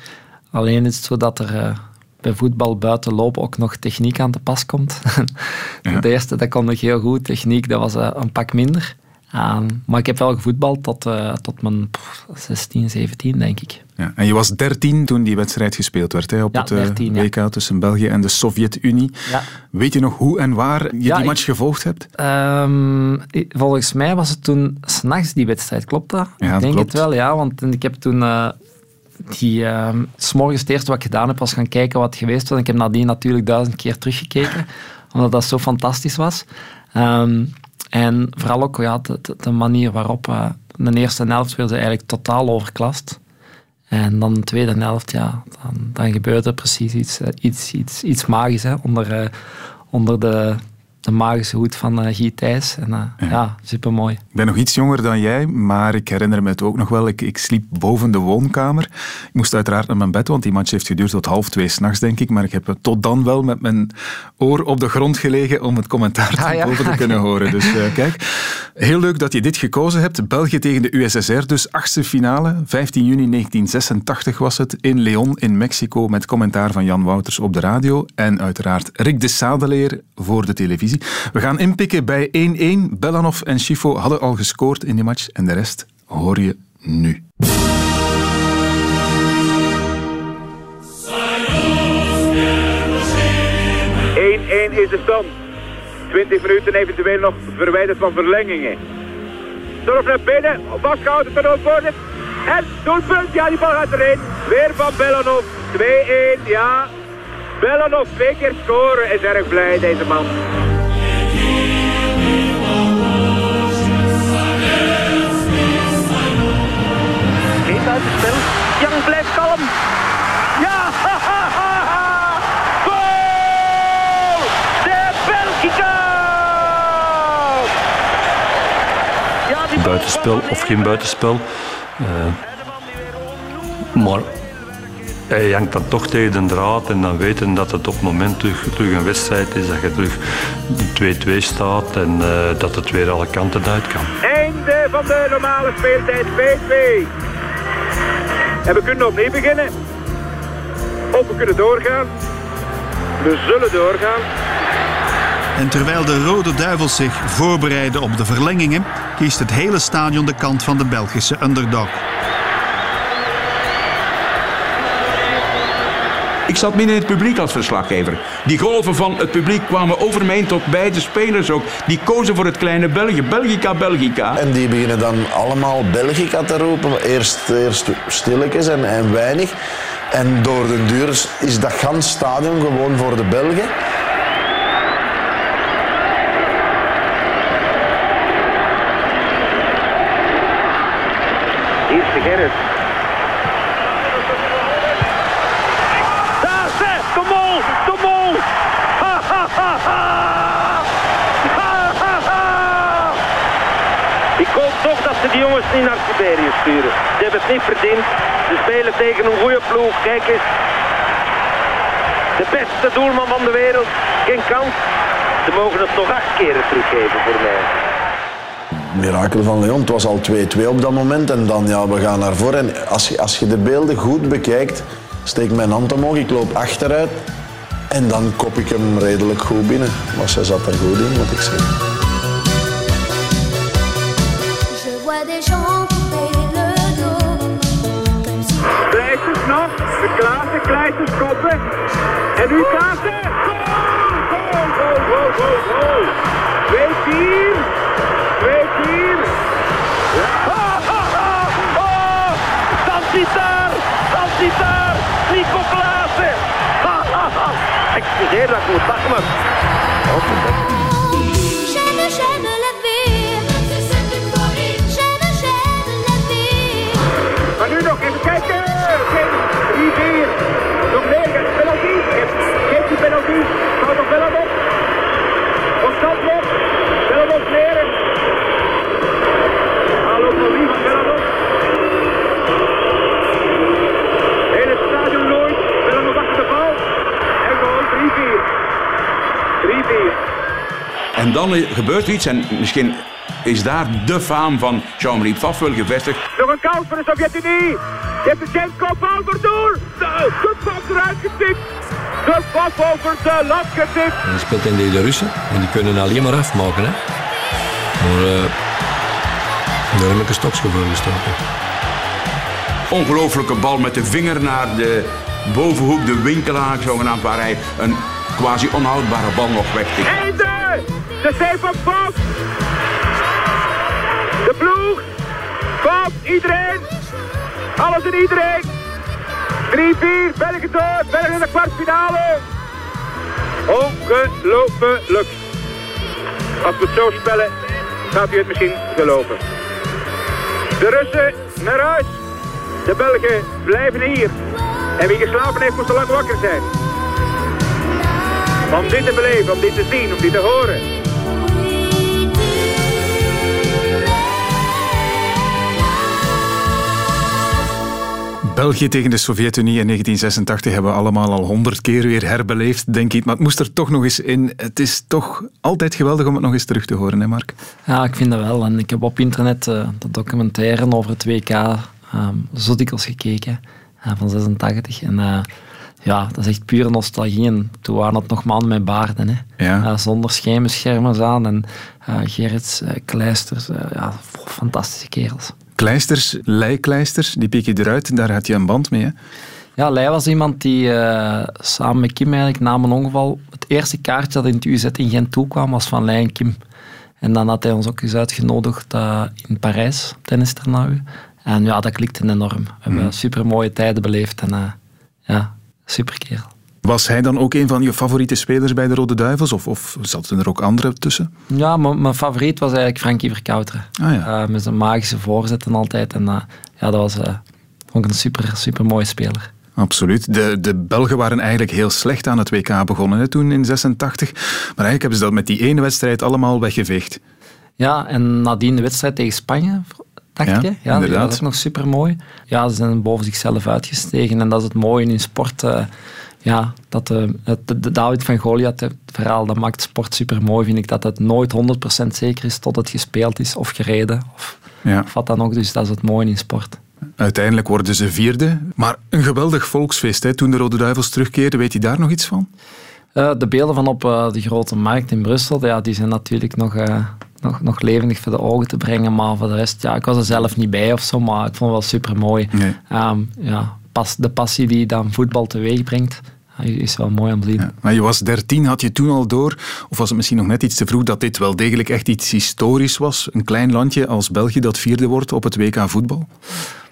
Alleen is het zo dat er uh, bij voetbal buiten lopen ook nog techniek aan te pas komt. De eerste, dat kon nog heel goed. Techniek, dat was een pak minder. Ehm, maar ik heb wel gevoetbald tot, uh, tot mijn 16, 17, denk ik. Ja, en je was 13 toen die wedstrijd gespeeld werd hè, op het 13, WK tussen België en de Sovjet-Unie. Weet je nog hoe en waar je die match gevolgd hebt? Um, volgens mij was het toen s'nachts die wedstrijd, klopt dat? ik denk het wel, ja, want ik heb toen... Die, uh, s morgens het eerste wat ik gedaan heb, was gaan kijken wat geweest was. Ik heb nadien natuurlijk duizend keer teruggekeken, omdat dat zo fantastisch was. Um, en vooral ook ja, de, manier waarop uh, de eerste helft werd eigenlijk totaal overklast. En dan de tweede helft, ja, dan, dan gebeurde precies iets, eh, iets, iets, iets magisch hè, onder, uh, onder de, de magische hoed van uh, Guy Thijs. En, uh, ja. ja supermooi. Ik ben nog iets jonger dan jij, maar ik herinner me het ook nog wel. Ik, ik sliep boven de woonkamer. Ik moest uiteraard naar mijn bed, want die match heeft geduurd tot half twee s'nachts, denk ik. Maar ik heb tot dan wel met mijn oor op de grond gelegen om het commentaar ah, ja. boven te kunnen horen. Dus uh, kijk, heel leuk dat je dit gekozen hebt. België tegen de USSR, dus achtste finale. 15 juni 1986 was het, in Leon in Mexico, met commentaar van Jan Wouters op de radio. En uiteraard Rick de Sadeleer voor de televisie. We gaan inpikken bij 1-1. Belanov en Schifo hadden al gescoord in die match en de rest hoor je nu. 1-1 is de stand. 20 minuten eventueel nog verwijderd van verlengingen. Zorg naar binnen, vastgehouden ten worden. En doelpunt, ja die bal gaat erin. Weer van Belanov, 2-1, ja. Belanov twee keer scoren, is erg blij deze man. Buitenspel. Jan blijft kalm. Ja! Goal! De Belgica! Ja, buitenspel of geen buitenspel. Uh, maar hij jankt dan toch tegen de draad en dan weten dat het op het moment terug, terug een wedstrijd is, dat je terug 2-2 staat en uh, dat het weer alle kanten uit kan. Einde van de normale speeltijd 2-2. En we kunnen opnieuw beginnen. Of we kunnen doorgaan. We zullen doorgaan. En terwijl de Rode Duivels zich voorbereiden op de verlengingen, kiest het hele stadion de kant van de Belgische underdog. Ik zat midden in het publiek als verslaggever. Die golven van het publiek kwamen over mij tot bij de spelers ook. Die kozen voor het kleine België. Belgica, Belgica. En die beginnen dan allemaal Belgica te roepen. Eerst, eerst stilletjes en, en weinig. En door de duur is dat gans stadion gewoon voor de Belgen. Eerste Gerrit. Die jongens niet naar Siberië sturen. Ze hebben het niet verdiend. Ze spelen tegen een goede ploeg. Kijk eens. De beste doelman van de wereld. Geen kans. Ze mogen het nog acht keren teruggeven voor mij. Mirakel van Leon, het was al 2-2 op dat moment. En dan, ja, we gaan naar voren. En als je, als je de beelden goed bekijkt, steek mijn hand omhoog, ik loop achteruit. En dan kop ik hem redelijk goed binnen. Maar ze zat er goed in, moet ik zeggen. Kleisters nog. De Klaassen, Kleisters koppen. En nu Klaassen. Goal, goal, goal, goal, goal. 2-4. 2-4. Ja. Oh, oh, oh, oh. Santitar. Santitar. Nico Klaassen. Excuseer dat ik moet lachen, penalty. Gaat nog op. Of Zandvoort. Bellenbos leren. Hallo van wie van Bellenbos. In het stadion nooit. Bellenbos achter de bal. En gewoon 3-4. 3-4. En dan gebeurt er iets en misschien is daar de faam van Jean-Marie Pfaffel gevestigd. Nog een kans voor de Sovjet-Unie. Je hebt de James kopbal voor doel. De kopbal eruit getikt. De bal over de lat getipt. En speelt in de Russen en die kunnen alleen maar afmaken. Hè. Maar uh, daar heb ik een stokje voor gestoken. Ongelooflijke bal met de vinger naar de bovenhoek, de winkelaar zogenaamd, waar hij een quasi onhoudbare bal nog wegtikt. Einde! De save van Fox! De ploeg! Fox, iedereen! Alles en iedereen! 3-4, België door, België in de kwartfinale! Ongelooflijk! Als we het zo spellen, gaat u het misschien geloven. De Russen naar huis. De Belgen blijven hier. En wie geslapen heeft, moet zo lang wakker zijn. Om dit te beleven, om dit te zien, om dit te horen. België tegen de Sovjet-Unie in 1986 hebben we allemaal al honderd keer weer herbeleefd, denk ik. Maar het moest er toch nog eens in. Het is toch altijd geweldig om het nog eens terug te horen, hè Mark? Ja, ik vind dat wel. En ik heb op internet uh, de documentaire over het WK um, zo dikwijls gekeken, uh, van 86. En uh, ja, dat is echt pure nostalgie. En toen waren het nog mannen met baarden. Hè. Ja. zonder schijnbeschermers aan. En Gerrits, Kleisters, ja, fantastische kerels. Kleisters, leikleisters, die pik je eruit. Daar had je een band mee, hè? Ja, Leij was iemand die uh, samen met Kim eigenlijk na mijn ongeval... Het eerste kaartje dat in het UZ in Gent toekwam was van Leij en Kim. En dan had hij ons ook eens uitgenodigd uh, in Parijs, tennisternaal. En ja, dat klikte enorm. We hebben Mm. super mooie tijden beleefd. En uh, ja, super kerel. Was hij dan ook een van je favoriete spelers bij de Rode Duivels? Of, of zaten er ook andere tussen? Ja, mijn favoriet was eigenlijk Frankie Verkouteren. Ah, ja. uh, met zijn magische voorzetten altijd. En uh, ja, dat was uh, ook een super, super mooie speler. Absoluut. De, de Belgen waren eigenlijk heel slecht aan het WK begonnen hè, toen in 86. Maar eigenlijk hebben ze dat met die ene wedstrijd allemaal weggeveegd. Ja, en nadien de wedstrijd tegen Spanje, dacht ja, je? Ja, inderdaad. dat was nog super mooi. Ja, ze zijn boven zichzelf uitgestegen. En dat is het mooie in sport. Uh, ja, dat de, de David van Goliath, het verhaal, dat maakt sport super mooi, vind ik. Dat het nooit 100% zeker is tot het gespeeld is of gereden. Of, ja. of wat dan ook. Dus dat is het mooie in sport. Uiteindelijk worden ze vierde. Maar een geweldig volksfeest hè, toen de Rode Duivels terugkeerden. Weet je daar nog iets van? Uh, de beelden van op uh, de grote markt in Brussel, ja, die zijn natuurlijk nog, uh, nog, nog levendig voor de ogen te brengen. Maar voor de rest, ja, ik was er zelf niet bij of zo, maar ik vond het wel super mooi. Nee. Um, ja, pas, de passie die dan voetbal teweeg brengt, is wel mooi om te zien. Ja, maar je was dertien, had je toen al door, of was het misschien nog net iets te vroeg, dat dit wel degelijk echt iets historisch was? Een klein landje als België dat vierde wordt op het WK voetbal?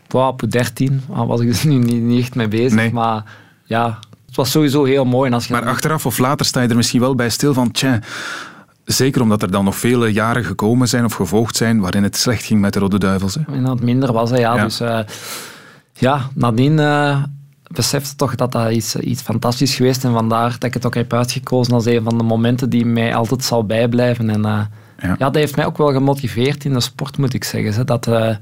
Wow, op 13 was ik dus nu niet, niet echt mee bezig, nee. maar ja, het was sowieso heel mooi. En als je maar achteraf of later sta je er misschien wel bij stil van, tja, zeker omdat er dan nog vele jaren gekomen zijn of gevolgd zijn waarin het slecht ging met de Rode Duivels. Hè? En dat minder was, hè, ja. Ja. Dus uh, ja, nadien uh, besefte toch dat dat iets, iets fantastisch geweest en vandaar dat ik het ook heb uitgekozen als een van de momenten die mij altijd zal bijblijven. En uh, ja. ja. dat heeft mij ook wel gemotiveerd in de sport, moet ik zeggen. Dat, uh,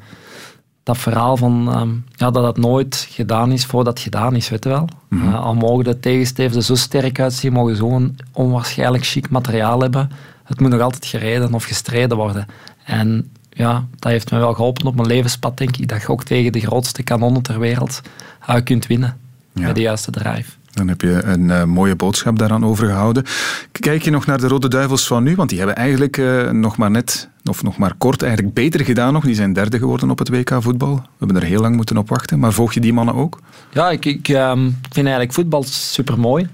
dat verhaal van um, ja, dat het nooit gedaan is voordat het gedaan is, weet je wel. Mhm. Mm -hmm. al mogen de tegenstevens zo sterk uitzien, mogen zo'n onwaarschijnlijk chic materiaal hebben. Het moet nog altijd gereden of gestreden worden. En ja, dat heeft me wel geholpen op mijn levenspad, denk ik. Dat je ook tegen de grootste kanonnen ter wereld uh, kunt winnen. Ja. Met de juiste drive. Dan heb je een uh, mooie boodschap daaraan overgehouden. Kijk je nog naar de Rode Duivels van nu? Want die hebben eigenlijk uh, nog maar net, of nog maar kort, eigenlijk beter gedaan nog. Die zijn derde geworden op het WK voetbal. We hebben er heel lang moeten op wachten. Maar volg je die mannen ook? Ja, ik, ik um, vind eigenlijk voetbal super mooi.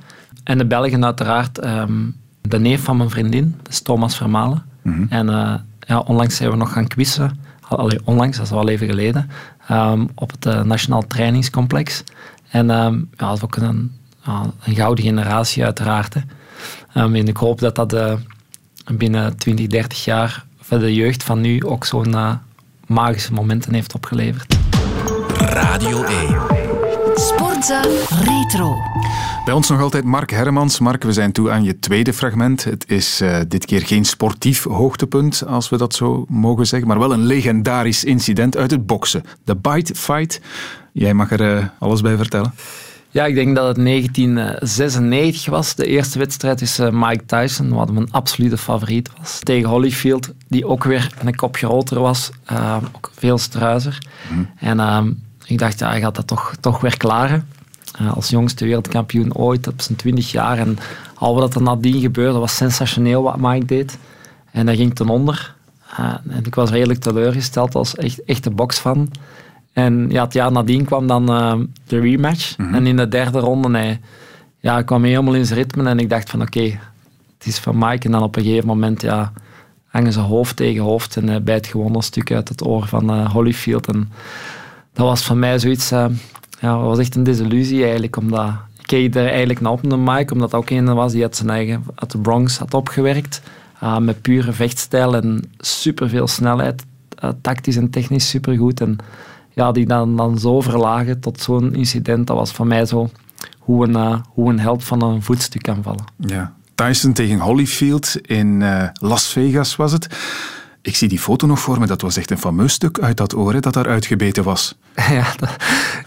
En de Belgen uiteraard. Um, de neef van mijn vriendin, dat is Thomas Vermalen. Mhm. Mm -hmm. En uh, ja, onlangs zijn we nog gaan quizzen. Allee, onlangs, dat is al even geleden. Um, op het uh, Nationaal Trainingscomplex. En ja, dat is ook een, een gouden generatie uiteraard. Hè. Um, en ik hoop dat dat uh, binnen 20, 30 jaar voor de jeugd van nu ook zo'n uh, magische momenten heeft opgeleverd. Radio 1. Retro. Bij ons nog altijd Mark Hermans. Mark, we zijn toe aan je tweede fragment. Het is uh, dit keer geen sportief hoogtepunt, als we dat zo mogen zeggen, maar wel een legendarisch incident uit het boksen. De Bite Fight. Jij mag er uh, alles bij vertellen. Ja, ik denk dat het 1996 was. De eerste wedstrijd tussen Mike Tyson, wat mijn absolute favoriet was, tegen Holyfield, die ook weer een kop groter was. Uh, ook veel struizer. Mhm. Mm. En uh, ik dacht, ja, hij gaat dat toch, toch weer klaren. Als jongste wereldkampioen ooit op zijn 20 jaar. En al wat er nadien gebeurde was sensationeel wat Mike deed. En hij ging ten onder. en ik was redelijk teleurgesteld als echt, echte boksfan. En ja, het jaar nadien kwam dan de rematch. Mhm. En in de derde ronde hij, ja, kwam hij helemaal in zijn ritme. En ik dacht van oké, het is van Mike. En dan op een gegeven moment ja, hangen ze hoofd tegen hoofd. En hij bijt gewoon een stuk uit het oor van Holyfield. En dat was voor mij zoiets ja, was echt een desillusie eigenlijk, omdat ik keek eigenlijk naar op de Mike, omdat dat ook een was die uit zijn eigen, uit de Bronx had opgewerkt, uh, met pure vechtstijl en superveel snelheid, uh, tactisch en technisch supergoed. En ja, die dan, dan zo verlagen tot zo'n incident, dat was voor mij zo hoe een, uh, hoe een held van een voetstuk kan vallen. Ja. Tyson tegen Holyfield in Las Vegas was het. Ik zie die foto nog voor me, dat was echt een fameus stuk uit dat oor dat daar uitgebeten was. Ja, dat,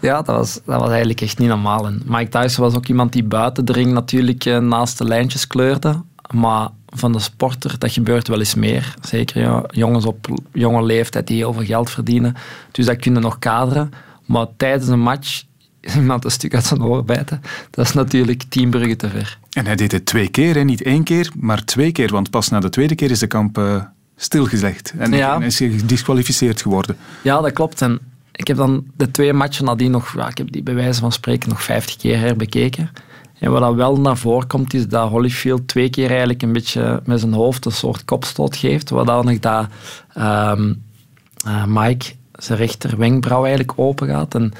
ja, dat, was, dat was eigenlijk echt niet normaal. En Mike Tyson was ook iemand die buiten de ring natuurlijk eh, naast de lijntjes kleurde. Maar van de sporter, dat gebeurt wel eens meer. Zeker ja, jongens op jonge leeftijd die heel veel geld verdienen. Dus dat kunnen nog kaderen. Maar tijdens een match iemand een stuk uit zijn oor bijten, dat is natuurlijk tien bruggen te ver. En hij deed het twee keer, hè? niet één keer, maar twee keer. Want pas na de tweede keer is de kamp uh, stilgelegd. En, ja. is gedisqualificeerd geworden. Ja, dat klopt. En ik heb dan de twee matchen nadien nog, ja, ik heb die bij wijze van spreken nog vijftig keer herbekeken. En wat dat wel naar voren komt, is dat Holyfield twee keer eigenlijk een beetje met zijn hoofd een soort kopstoot geeft. Wat dan nog dat um, Mike zijn rechter wenkbrauw eigenlijk open gaat. En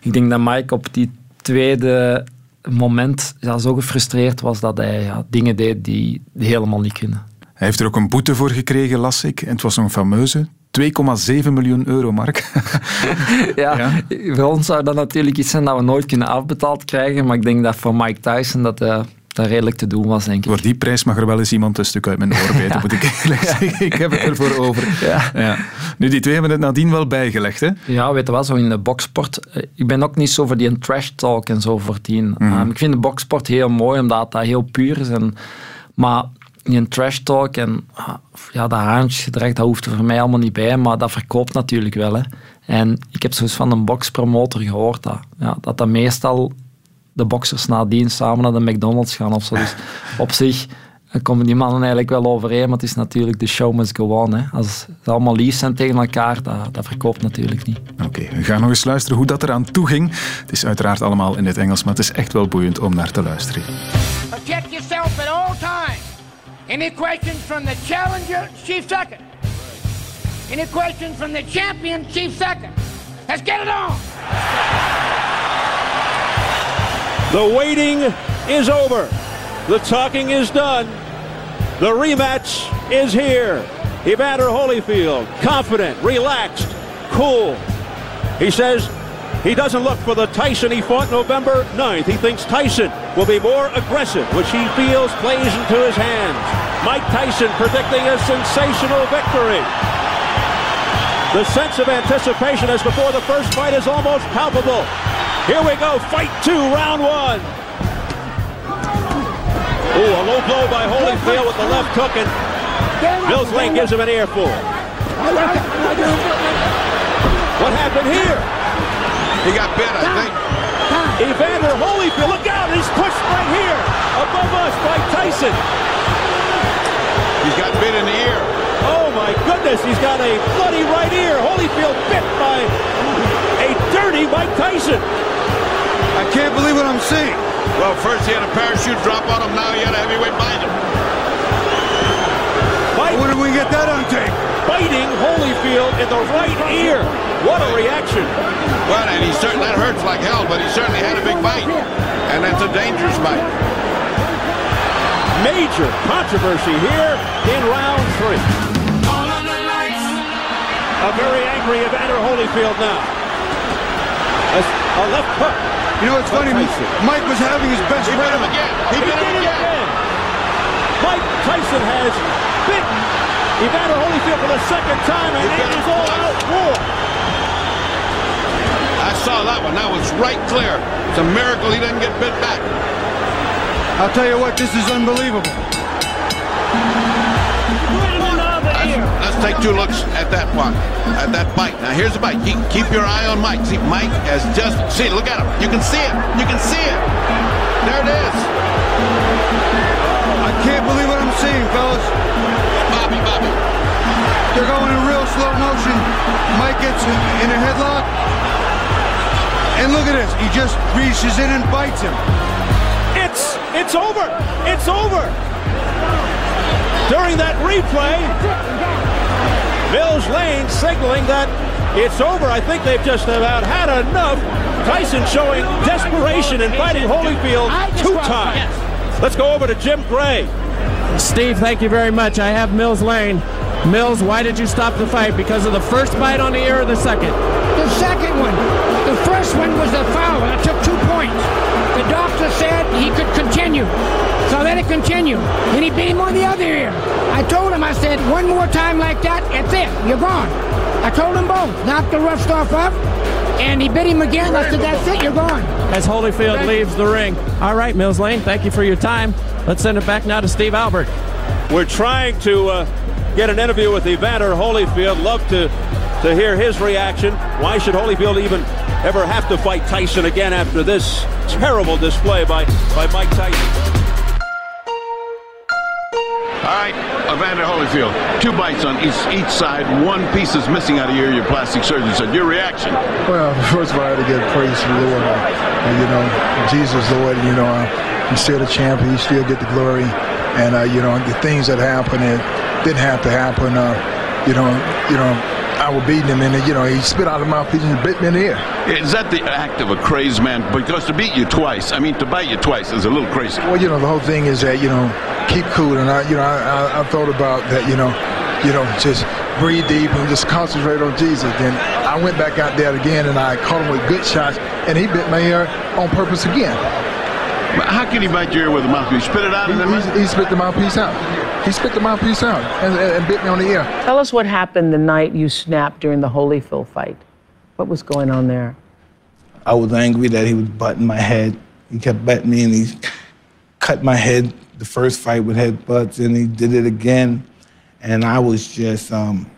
ik denk dat Mike op die tweede moment ja, zo gefrustreerd was dat hij ja, dingen deed die helemaal niet kunnen. Hij heeft er ook een boete voor gekregen, las ik. En het was een fameuze 2,7 miljoen euro, Mark. ja, ja, voor ons zou dat natuurlijk iets zijn dat we nooit kunnen afbetaald krijgen. Maar ik denk dat voor Mike Tyson dat, uh, dat redelijk te doen was, denk ik. Voor die prijs mag er wel eens iemand een stuk uit mijn oor bijten, moet ik eerlijk zeggen. Ik heb het ervoor over. Ja. Nu, die twee hebben het nadien wel bijgelegd, hè? Ja, weet je wel, zo in de boksport. Eh, ik ben ook niet zo voor die trash talk en zo voor tien. Mhm. Um, ik vind de boksport heel mooi, omdat dat heel puur is. En, maar een trash talk en ah, ja, dat haantjesgedrag, dat hoeft er voor mij allemaal niet bij, maar dat verkoopt natuurlijk wel. Hè. En ik heb zoiets van een boxpromotor gehoord dat, ja, dat dat meestal de boxers nadien samen naar de McDonald's gaan of zo. Dus op zich komen die mannen eigenlijk wel overeen, maar het is natuurlijk de show must go on. Hè. Als ze allemaal lief zijn tegen elkaar, dat, dat verkoopt natuurlijk niet. Oké, we gaan nog eens luisteren hoe dat eraan toe ging. Het is uiteraard allemaal in het Engels, maar het is echt wel boeiend om naar te luisteren. Any questions from the challenger, chief second? Any questions from the champion, chief second? Let's get it on! The waiting is over. The talking is done. The rematch is here. Evander Holyfield, confident, relaxed, cool. He says he doesn't look for the Tyson he fought November 9th. He thinks Tyson will be more aggressive, which he feels plays into his hands. Mike Tyson predicting a sensational victory. The sense of anticipation as before the first fight is almost palpable. Here we go, fight two, round one. Ooh, a low blow by Holyfield with the left hook, and Mills Lane gives him an earful. What happened here? He got bit, I think. Evander Holyfield, look out! He's pushed right here above us by Tyson. He's got bit in the ear. Oh my goodness, he's got a bloody right ear. Holyfield bit by a dirty Mike Tyson. I can't believe what I'm seeing. Well, first he had a parachute drop on him, now he had a heavyweight bind him. Bite. When did we get that on tape? Biting Holyfield in the right ear. What a reaction. Well, and he certainly, that hurts like hell, but he certainly had a big bite. And that's a dangerous bite. Major controversy here in round three. A very angry Evander Holyfield now. A, a left hook. You know, it's funny. Tyson. Mike was having his best he run. Him again. He, he did it again. again. Mike Tyson has bitten Evander Holyfield for the second time, and it is all out war I saw that one. That was right clear. It's a miracle he didn't get bit back. I'll tell you what, this is unbelievable. That's, that's take two looks at that one, at that bite. Now here's the bite. Keep, keep your eye on Mike. See, Mike has just see. Look at him. You can see it. You can see it. There it is. I can't believe what I'm seeing, fellas. Bobby, Bobby. They're going in real slow motion. Mike gets in a headlock. And look at this. He just reaches in and bites him. It's it's over. It's over. During that replay, Mills Lane signaling that it's over. I think they've just about had enough. Tyson showing desperation in fighting Holyfield two times. Let's go over to Jim Gray. Steve, thank you very much. I have Mills Lane. Mills, why did you stop the fight? Because of the first bite on the ear or the second? The second one. The first one was the foul. I took two points. The doctor said he could continue. So I let it continue. And he beat him on the other ear. I told him, I said, one more time like that, that's it. You're gone. I told him both. Knock the rough stuff up. And he bit him again. I said, that's it. You're gone. As Holyfield leaves the ring. All right, Mills Lane, thank you for your time. Let's send it back now to Steve Albert. We're trying to uh, get an interview with Evander Holyfield. Love to to hear his reaction. Why should Holyfield even ever have to fight Tyson again after this terrible display by, by Mike Tyson? All right, Evander Holyfield, two bites on each, each side. One piece is missing out of your, your plastic surgeon said. Your reaction? Well, first of all, I had to give praise to the Lord. Uh, you know, Jesus, Lord, you know, he's still the champ. He still get the glory. And, uh, you know, the things that happened, it didn't have to happen. Uh, you know, you know, I was beating him, and you know he spit out of my mouthpiece and bit me in the ear. Is that the act of a crazed man? Because to beat you twice, I mean, to bite you twice is a little crazy. Well, you know, the whole thing is that you know, keep cool, and I, you know, I, I, I thought about that, you know, you know, just breathe deep and just concentrate on Jesus. Then I went back out there again, and I caught him with good shots, and he bit my ear on purpose again. But how can he bite your ear with a mouthpiece? Spit it out he, of? He, he spit the mouthpiece out. He spit the mouthpiece out and, and bit me on the ear. Tell us what happened the night you snapped during the Holyfield fight. What was going on there? I was angry that he was butting my head. He kept betting me and he cut my head the first fight with headbutts and he did it again. And I was just um,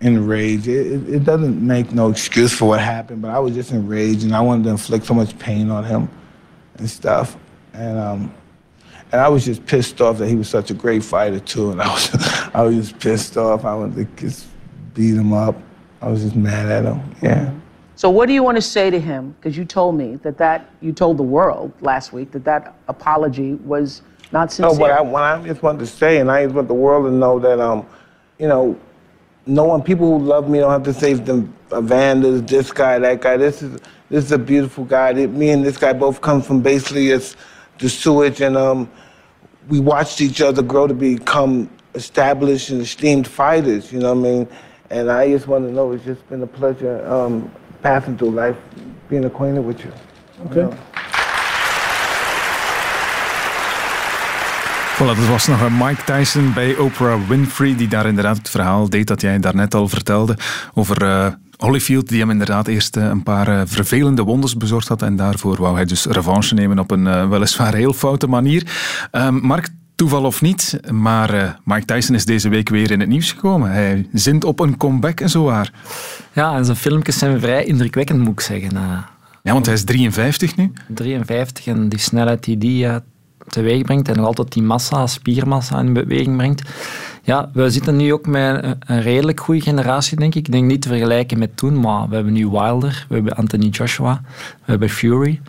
enraged. It, it, it doesn't make no excuse for what happened, but I was just enraged and I wanted to inflict so much pain on him and stuff. And um, and I was just pissed off that he was such a great fighter too. And I was I was just pissed off. I wanted to just beat him up. I was just mad at him. Yeah. So what do you want to say to him? Because you told me that that you told the world last week that that apology was not sincere. No, but I, what I just wanted to say, and I just want the world to know that, um, you know, no one, people who love me don't have to say them Evander's, this guy, that guy. This is this is a beautiful guy. Me and this guy both come from basically it's the sewage, and um, we watched each other grow to become established and esteemed fighters. You know what I mean? And I just want to know it's just been a pleasure um, passing through life, being acquainted with you. Okay. You know? Voilà, dat was nog een Mike Tyson bij Oprah Winfrey, die daar inderdaad het verhaal deed dat jij daarnet al vertelde over uh, Holyfield, die hem inderdaad eerst uh, een paar uh, vervelende wondes bezorgd had en daarvoor wou hij dus revanche nemen op een weliswaar heel foute manier. Ehm, Mark, toeval of niet, maar Mike Tyson is deze week weer in het nieuws gekomen. Hij zint op een comeback en zo waar. Ja, en zijn filmpjes zijn vrij indrukwekkend, moet ik zeggen. ja, want hij is 53 nu. 53 en die snelheid die die teweeg brengt en nog altijd die massa, spiermassa in beweging brengt. Ja, we zitten nu ook met een redelijk goede generatie, denk ik. Ik denk niet te vergelijken met toen, maar we hebben nu Wilder, we hebben Anthony Joshua, we hebben Fury.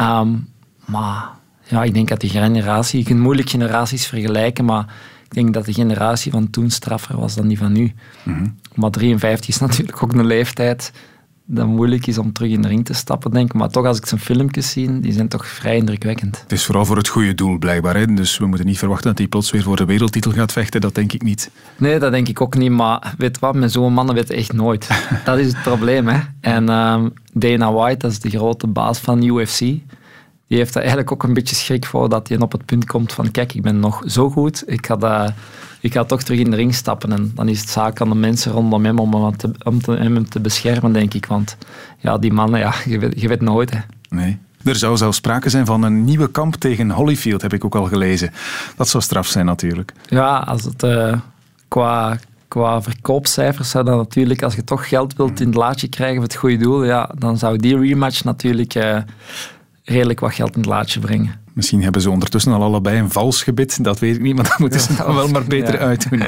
Um, maar ja, ik denk dat die generatie, je kunt moeilijk generaties vergelijken, maar ik denk dat de generatie van toen straffer was dan die van nu. Mm -hmm. Maar 53 is natuurlijk ook een leeftijd dat moeilijk is om terug in de ring te stappen, denk ik. Maar toch, als ik zijn filmpjes zie, die zijn toch vrij indrukwekkend. Het is vooral voor het goede doel, blijkbaar. Hè? Dus we moeten niet verwachten dat hij plots weer voor de wereldtitel gaat vechten. Dat denk ik niet. Nee, dat denk ik ook niet. Maar weet wat, met zo'n mannen weet echt nooit. dat is het probleem. Hè? En um, Dana White, dat is de grote baas van UFC... Die heeft er eigenlijk ook een beetje schrik voor dat hij op het punt komt van kijk, ik ben nog zo goed, ik ga, dat, ik ga toch terug in de ring stappen. En dan is het zaak aan de mensen rondom hem om hem te, om hem te beschermen, denk ik. Want ja, die mannen, ja, je, weet, je weet nooit. Hè. Nee. Er zou zelfs sprake zijn van een nieuwe kamp tegen Holyfield, heb ik ook al gelezen. Dat zou straf zijn natuurlijk. Ja, als het uh, qua qua verkoopcijfers zou dat natuurlijk, als je toch geld wilt in het laadje krijgen voor het goede doel, ja, dan zou die rematch natuurlijk uh, redelijk wat geld in het laadje brengen. Misschien hebben ze ondertussen al allebei een vals gebit, dat weet ik niet, maar dat moeten ze dan wel maar beter ja. uitdoen.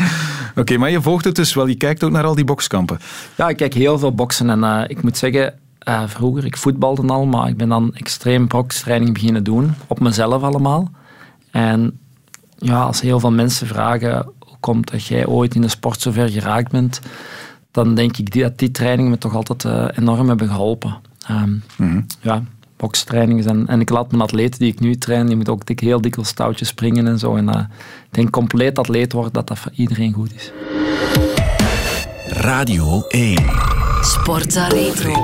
Oké, maar je volgt het dus wel, je kijkt ook naar al die bokskampen. Ja, ik kijk heel veel boksen en uh, ik moet zeggen, uh, vroeger, ik voetbalde al, maar ik ben dan extreem bokstraining beginnen doen, op mezelf allemaal. En ja, als heel veel mensen vragen hoe komt dat jij ooit in de sport zo ver geraakt bent, dan denk ik dat die trainingen me toch altijd uh, enorm hebben geholpen. Um, mm -hmm. Ja, bokstrainingen. En, en ik laat mijn atleten die ik nu train, die moeten ook dik, heel dikwijls stoutjes springen en zo. En uh, ik denk compleet atleet worden, dat dat voor iedereen goed is. Radio 1 Sportza Retro.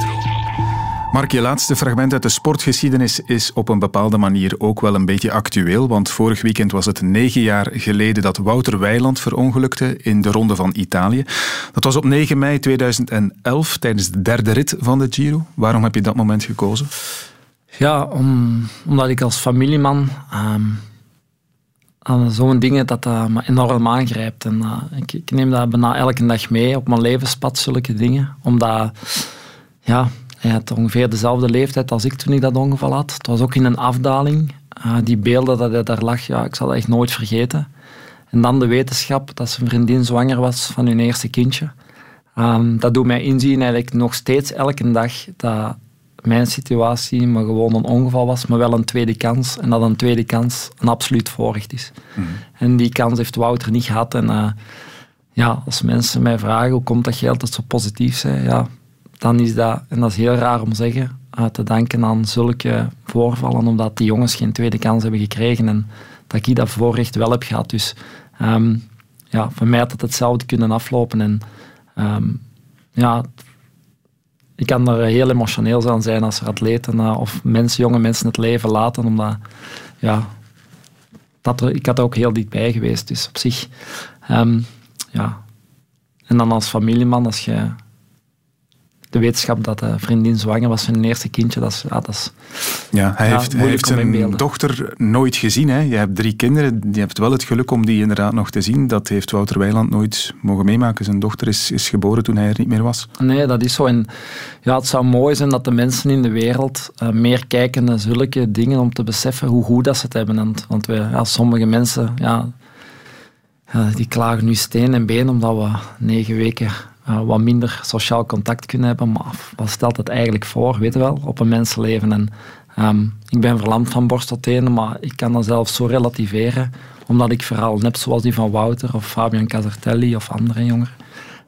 Mark, je laatste fragment uit de sportgeschiedenis is op een bepaalde manier ook wel een beetje actueel, want vorig weekend was het negen jaar geleden dat Wouter Weiland verongelukte in de Ronde van Italië. Dat was op 9 mei 2011 tijdens de derde rit van de Giro. Waarom heb je dat moment gekozen? Ja, om, omdat ik als familieman um, aan zo'n dingen dat dat me enorm aangrijpt. En uh, ik, ik, neem dat bijna elke dag mee op mijn levenspad, zulke dingen. Omdat, ja, hij had ongeveer dezelfde leeftijd als ik toen ik dat ongeval had. Het was ook in een afdaling. Uh, die beelden dat hij daar lag, ja, ik zal dat echt nooit vergeten. En dan de wetenschap dat zijn vriendin zwanger was van hun eerste kindje. Um, dat doet mij inzien eigenlijk nog steeds elke dag dat mijn situatie maar gewoon een ongeval was, maar wel een tweede kans. En dat een tweede kans een absoluut voorrecht is. Mm -hmm. En die kans heeft Wouter niet gehad. En uh, ja, als mensen mij vragen hoe komt dat je altijd zo positief bent, ja, dan is dat, en dat is heel raar om te zeggen, uh, te danken aan zulke voorvallen, omdat die jongens geen tweede kans hebben gekregen en dat ik dat voorrecht wel heb gehad. Dus um, ja, voor mij had het hetzelfde kunnen aflopen. En um, ja, ik kan er heel emotioneel aan zijn als er atleten uh, of mensen, jonge mensen het leven laten, omdat ja, dat ik had er ook heel dichtbij geweest. Dus op zich, um, ja. En dan als familieman, als je de wetenschap dat de vriendin zwanger was van hun eerste kindje, dat is... Ja, dat is ja, hij heeft, hij heeft zijn dochter nooit gezien. Hè? Je hebt drie kinderen, je hebt wel het geluk om die inderdaad nog te zien. Dat heeft Wouter Weiland nooit mogen meemaken. Zijn dochter is, is geboren toen hij er niet meer was. Nee, dat is zo. En ja, het zou mooi zijn dat de mensen in de wereld uh, meer kijken naar zulke dingen om te beseffen hoe goed dat ze het hebben. En, want we, ja, sommige mensen... Ja, ja, die klagen nu steen en been omdat we negen weken uh, wat minder sociaal contact kunnen hebben. Maar wat stelt het eigenlijk voor, weet je wel, op een mensenleven? En um, ik ben verlamd van borst tot tenen, maar ik kan dat zelf zo relativeren, omdat ik verhaal net zoals die van Wouter of Fabian Casartelli of andere jongeren.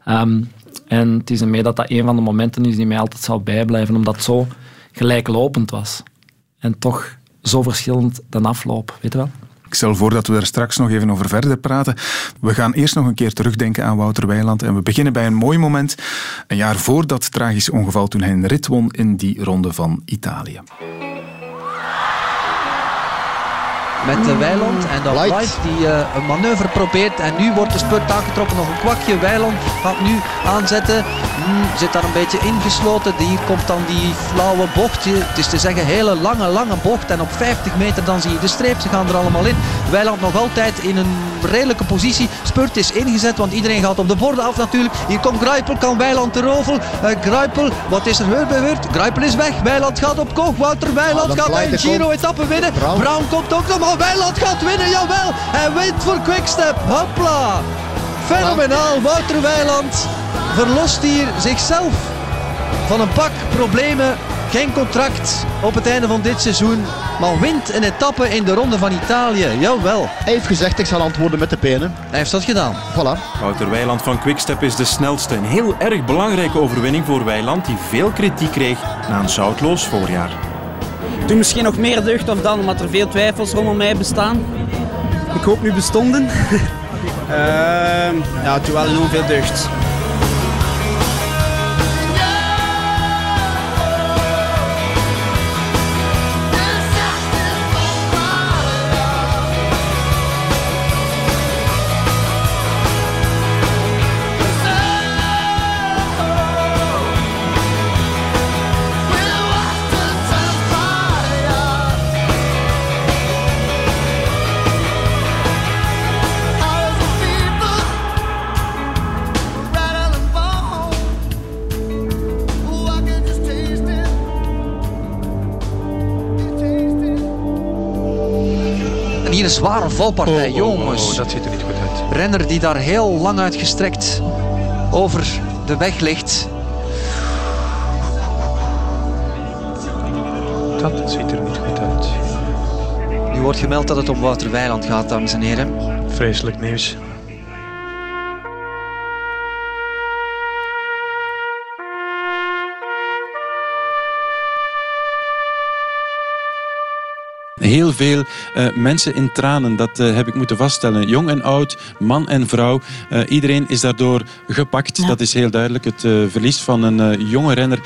Um, en het is dat dat een van de momenten is die mij altijd zal bijblijven, omdat het zo gelijklopend was. En toch zo verschillend dan afloop, weet je wel? Ik stel voor dat we er straks nog even over verder praten. We gaan eerst nog een keer terugdenken aan Wouter Weiland. En we beginnen bij een mooi moment. Een jaar voor dat tragische ongeval toen hij een rit won in die ronde van Italië. Met de Weiland en dan Light die uh, een manoeuvre probeert. En nu wordt de spurt aangetrokken. Nog een kwakje. Weiland gaat nu aanzetten. Hmm, zit daar een beetje ingesloten. Hier komt dan die flauwe bocht. Het is te zeggen hele lange, lange bocht. En op 50 meter dan zie je de streep. Ze gaan er allemaal in. Weiland nog altijd in een redelijke positie. Spurt is ingezet, want iedereen gaat op de borden af natuurlijk. Hier komt Gruipel, kan Weiland te rovel. Uh, Gruipel, wat is er gebeurd? Gruipel is weg. Weiland gaat op koog. Wouter Weiland gaat een Giro-etappe winnen. Brown. Brown komt ook nog, Weiland gaat winnen, jawel. Hij wint voor Quickstep. Hopla. Fenomenaal. Wouter Weiland verlost hier zichzelf van een pak problemen. Geen contract op het einde van dit seizoen. Maar wint een etappe in de Ronde van Italië. Jawel. Hij heeft gezegd, ik zal antwoorden met de penen. Hij heeft dat gedaan. Voilà. Wouter Weiland van Quickstep is de snelste. Een heel erg belangrijke overwinning voor Weiland, die veel kritiek kreeg na een zoutloos voorjaar. Toen misschien nog meer deugd of dan, omdat er veel twijfels rondom mij bestaan. Ik hoop nu bestonden. uh, ja, toen wel enorm veel deugd. Valpartij, jongens. Oh, dat ziet er niet goed uit. Renner die daar heel lang uitgestrekt over de weg ligt. Dat ziet er niet goed uit. Nu wordt gemeld dat het om Wouter Weiland gaat, dames en heren. Vreselijk nieuws. Veel uh, mensen in tranen, dat uh, heb ik moeten vaststellen. Jong en oud, man en vrouw. Uh, iedereen is daardoor gepakt. Ja. Dat is heel duidelijk. Het verlies van een jonge renner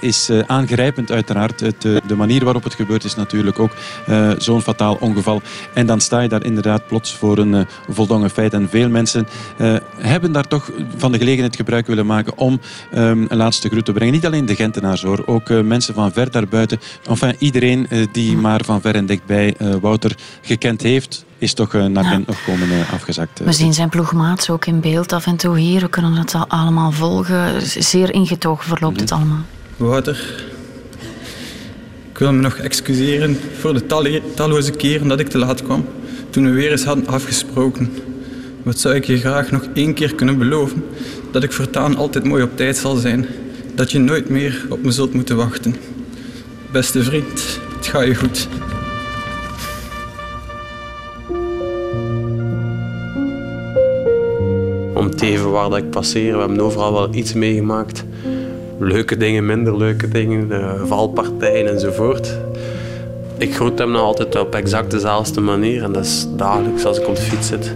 is aangrijpend uiteraard. Het, de manier waarop het gebeurd is natuurlijk ook zo'n fataal ongeval. En dan sta je daar inderdaad plots voor een voldongen feit. En veel mensen hebben daar toch van de gelegenheid gebruik willen maken om um, een laatste groet te brengen. Niet alleen de Gentenaars hoor, ook mensen van ver daarbuiten. Enfin, iedereen die maar van ver en bij uh, Wouter gekend heeft, is toch uh, naar ja. Gent nog komen uh, afgezakt. We zien zijn ploegmaats ook in beeld af en toe hier. We kunnen het allemaal volgen. Zeer ingetogen verloopt mm het allemaal. Wouter, ik wil me nog excuseren voor de talloze keren dat ik te laat kwam. Toen we weer eens hadden afgesproken. Wat zou ik je graag nog één keer kunnen beloven? Dat ik voortaan altijd mooi op tijd zal zijn. Dat je nooit meer op me zult moeten wachten. Beste vriend, het gaat je goed. Om te even waar dat ik passeer. We hebben overal wel iets meegemaakt. Leuke dingen, minder leuke dingen, valpartijen enzovoort. Ik groet hem nog altijd op exact dezelfde manier. En dat is dagelijks als ik op de fiets zit.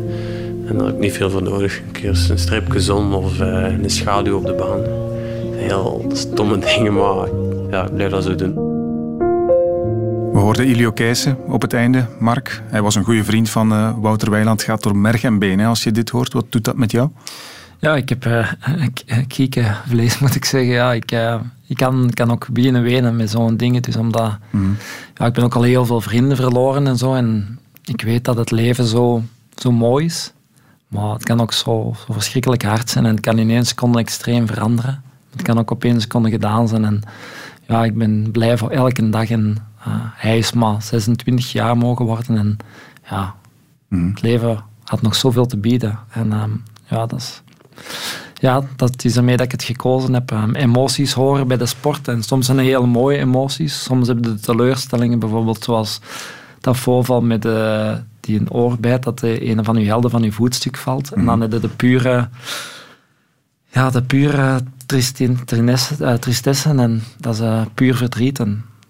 En daar heb ik niet veel voor nodig. Een keer een stripje zon of uh, een schaduw op de baan. Heel stomme dingen, maar ja, ik blijf dat zo doen. We hoorden Ilio Keijsen op het einde. Mark, hij was een goede vriend van uh, Wouter Weiland. Gaat door merg en been als je dit hoort. Wat doet dat met jou? Ja, ik heb uh, kiekenvlees, moet ik zeggen. Ja, ik, uh, ik kan, kan ook beginnen wenen met zo'n dingen. Dus omdat, mm. ja, ik ben ook al heel veel vrienden verloren en zo. En ik weet dat het leven zo, zo mooi is. Maar het kan ook zo, zo verschrikkelijk hard zijn. En het kan in één seconde extreem veranderen. Het kan ook op één seconde gedaan zijn. En ja, ik ben blij voor elke dag. En hij is maar 26 jaar mogen worden. En ja, mm. het leven had nog zoveel te bieden. En um, ja, dat is, ja, dat is ermee dat ik het gekozen heb. Um, emoties horen bij de sport. En soms zijn het hele mooie emoties. Soms hebben de teleurstellingen, bijvoorbeeld zoals dat voorval met de, die een oor bijt, dat de een van uw helden van uw voetstuk valt. Mm. En dan heb je de pure, ja, de pure tristesse, uh, tristesse en dat is uh, puur verdriet.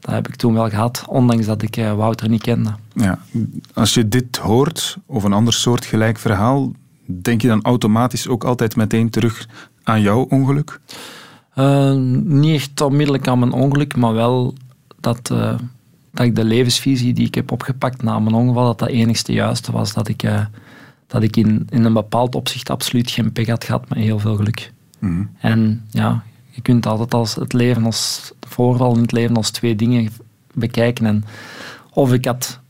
Dat heb ik toen wel gehad, ondanks dat ik uh, Wouter niet kende. Ja. Als je dit hoort, of een ander soort gelijk verhaal, denk je dan automatisch ook altijd meteen terug aan jouw ongeluk? Uh, niet echt onmiddellijk aan mijn ongeluk, maar wel dat, uh, dat ik de levensvisie die ik heb opgepakt na mijn ongeval, dat dat enigste juiste was. Dat ik, uh, dat ik in, in een bepaald opzicht absoluut geen pech had gehad, maar heel veel geluk. Mm. En ja, je kunt altijd als het leven als voorval in het leven als twee dingen bekijken. En of ik had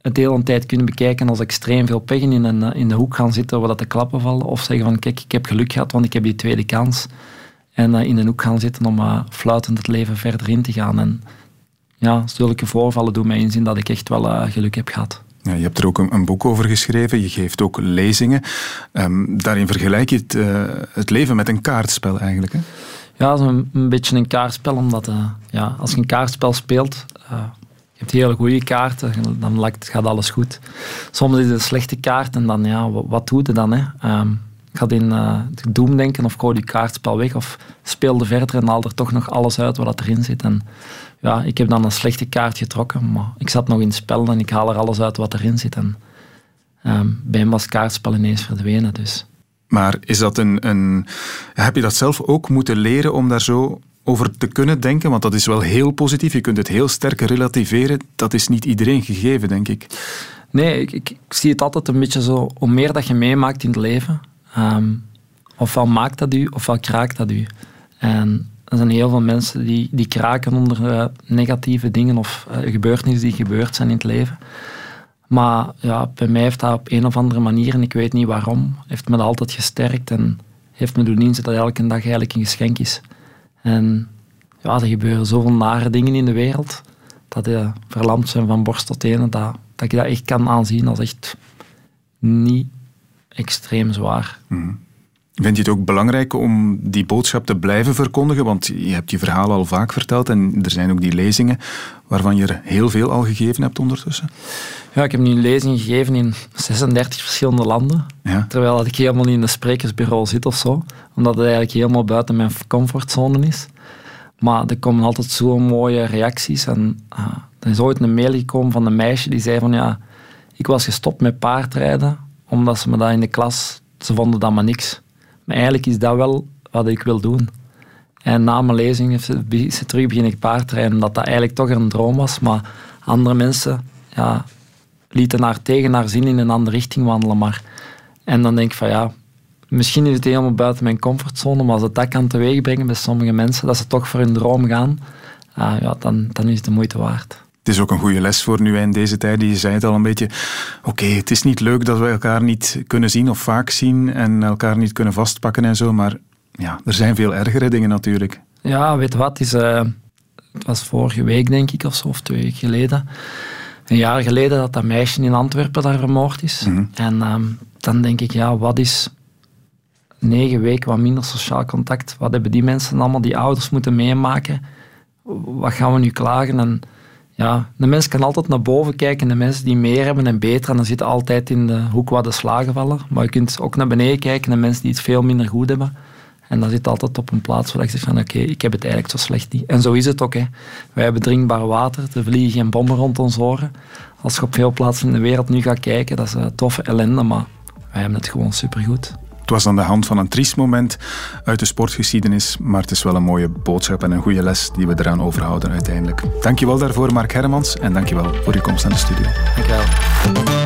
het hele tijd kunnen bekijken als extreem veel pech in, een, in de hoek gaan zitten waar dat de klappen vallen. Of zeggen van kijk, ik heb geluk gehad, want ik heb die tweede kans. En uh, in de hoek gaan zitten om uh, fluitend het leven verder in te gaan. En ja, zulke voorvallen doen mij inzien dat ik echt wel geluk heb gehad. Ja, je hebt er ook een, een, boek over geschreven. Je geeft ook lezingen. Um, daarin vergelijk je het, het leven met een kaartspel eigenlijk. Hè? Ja, een, een beetje een kaartspel, omdat uh, ja, als je een kaartspel speelt, uh, je hebt hele goede kaarten, dan lijkt, gaat alles goed. Soms is het een slechte kaart en dan, ja, wat, wat doe je dan? Hè? Um, gaat in uh, doem denken of gooi je kaartspel weg of speelde verder en haal er toch nog alles uit wat erin zit. En ja, ik heb dan een slechte kaart getrokken, maar ik zat nog in het spel en ik haal er alles uit wat erin zit. En um, bij hem was het kaartspel ineens verdwenen, dus... Maar is dat een, een, heb je dat zelf ook moeten leren om daar zo over te kunnen denken? Want dat is wel heel positief. Je kunt het heel sterk relativeren. Dat is niet iedereen gegeven, denk ik. Nee, ik, zie het altijd een beetje zo. Hoe meer dat je meemaakt in het leven, um, ofwel maakt dat u, ofwel kraakt dat u. En er zijn heel veel mensen die, die kraken onder uh, negatieve dingen of uh, gebeurtenissen die gebeurd zijn in het leven. Maar ja, bij mij heeft dat op een of andere manier, en ik weet niet waarom, heeft me dat altijd gesterkt en heeft me doen inzien dat elke dag eigenlijk een geschenk is. En ja, er gebeuren zoveel nare dingen in de wereld, dat je verlamd zijn van borst tot tenen, dat, dat ik dat echt kan aanzien als echt niet extreem zwaar. Mm. Vind je het ook belangrijk om die boodschap te blijven verkondigen? Want je hebt je verhaal al vaak verteld en er zijn ook die lezingen waarvan je er heel veel al gegeven hebt ondertussen. Ja, ik heb nu lezingen gegeven in 36 verschillende landen. Ja. Terwijl ik helemaal niet in een sprekersbureau zit of zo. Omdat het eigenlijk helemaal buiten mijn comfortzone is. Maar er komen altijd zo mooie reacties. En uh, er is ooit een mail gekomen van een meisje die zei van ja, ik was gestopt met paardrijden omdat ze me dat in de klas, ze vonden dat maar niks. Maar eigenlijk is dat wel wat ik wil doen. En na mijn lezing is ze terug beginnen paardrijden, omdat dat eigenlijk toch een droom was. Maar andere mensen ja, lieten haar tegen haar zin in een andere richting wandelen. Maar. En dan denk ik van ja, misschien is het helemaal buiten mijn comfortzone, maar als het dat kan teweegbrengen bij sommige mensen, dat ze toch voor hun droom gaan, uh, ja, dan, dan is het de moeite waard. Het is ook een goede les voor nu in deze tijd. Je zei het al een beetje. Oké, het is niet leuk dat we elkaar niet kunnen zien of vaak zien en elkaar niet kunnen vastpakken en zo, maar ja, er zijn veel ergere dingen natuurlijk. Ja, weet wat? Is, uh, het was vorige week, denk ik, of zo, of twee weken geleden. Een jaar geleden dat dat meisje in Antwerpen daar vermoord is. Mhm. En ehm, dan denk ik, ja, wat is negen weken wat minder sociaal contact? Wat hebben die mensen allemaal, die ouders moeten meemaken? Wat gaan we nu klagen? En ja, de mens kan altijd naar boven kijken. De mensen die meer hebben en beter, en dan zitten altijd in de hoek waar de slagen vallen. Maar je kunt ook naar beneden kijken, de mensen die het veel minder goed hebben. En dan zit altijd op een plaats waar ik zeg van oké, ik heb het eigenlijk zo slecht niet. En zo is het ook. Hè. Wij hebben drinkbaar water, er vliegen geen bommen rond ons oren. Als je op veel plaatsen in de wereld nu gaat kijken, dat is een toffe ellende, maar wij hebben het gewoon supergoed. Het was aan de hand van een triest moment uit de sportgeschiedenis, maar het is wel een mooie boodschap en een goede les die we eraan overhouden uiteindelijk. Dankjewel daarvoor, Mark Hermans, en dankjewel voor je komst aan de studio. Dankjewel.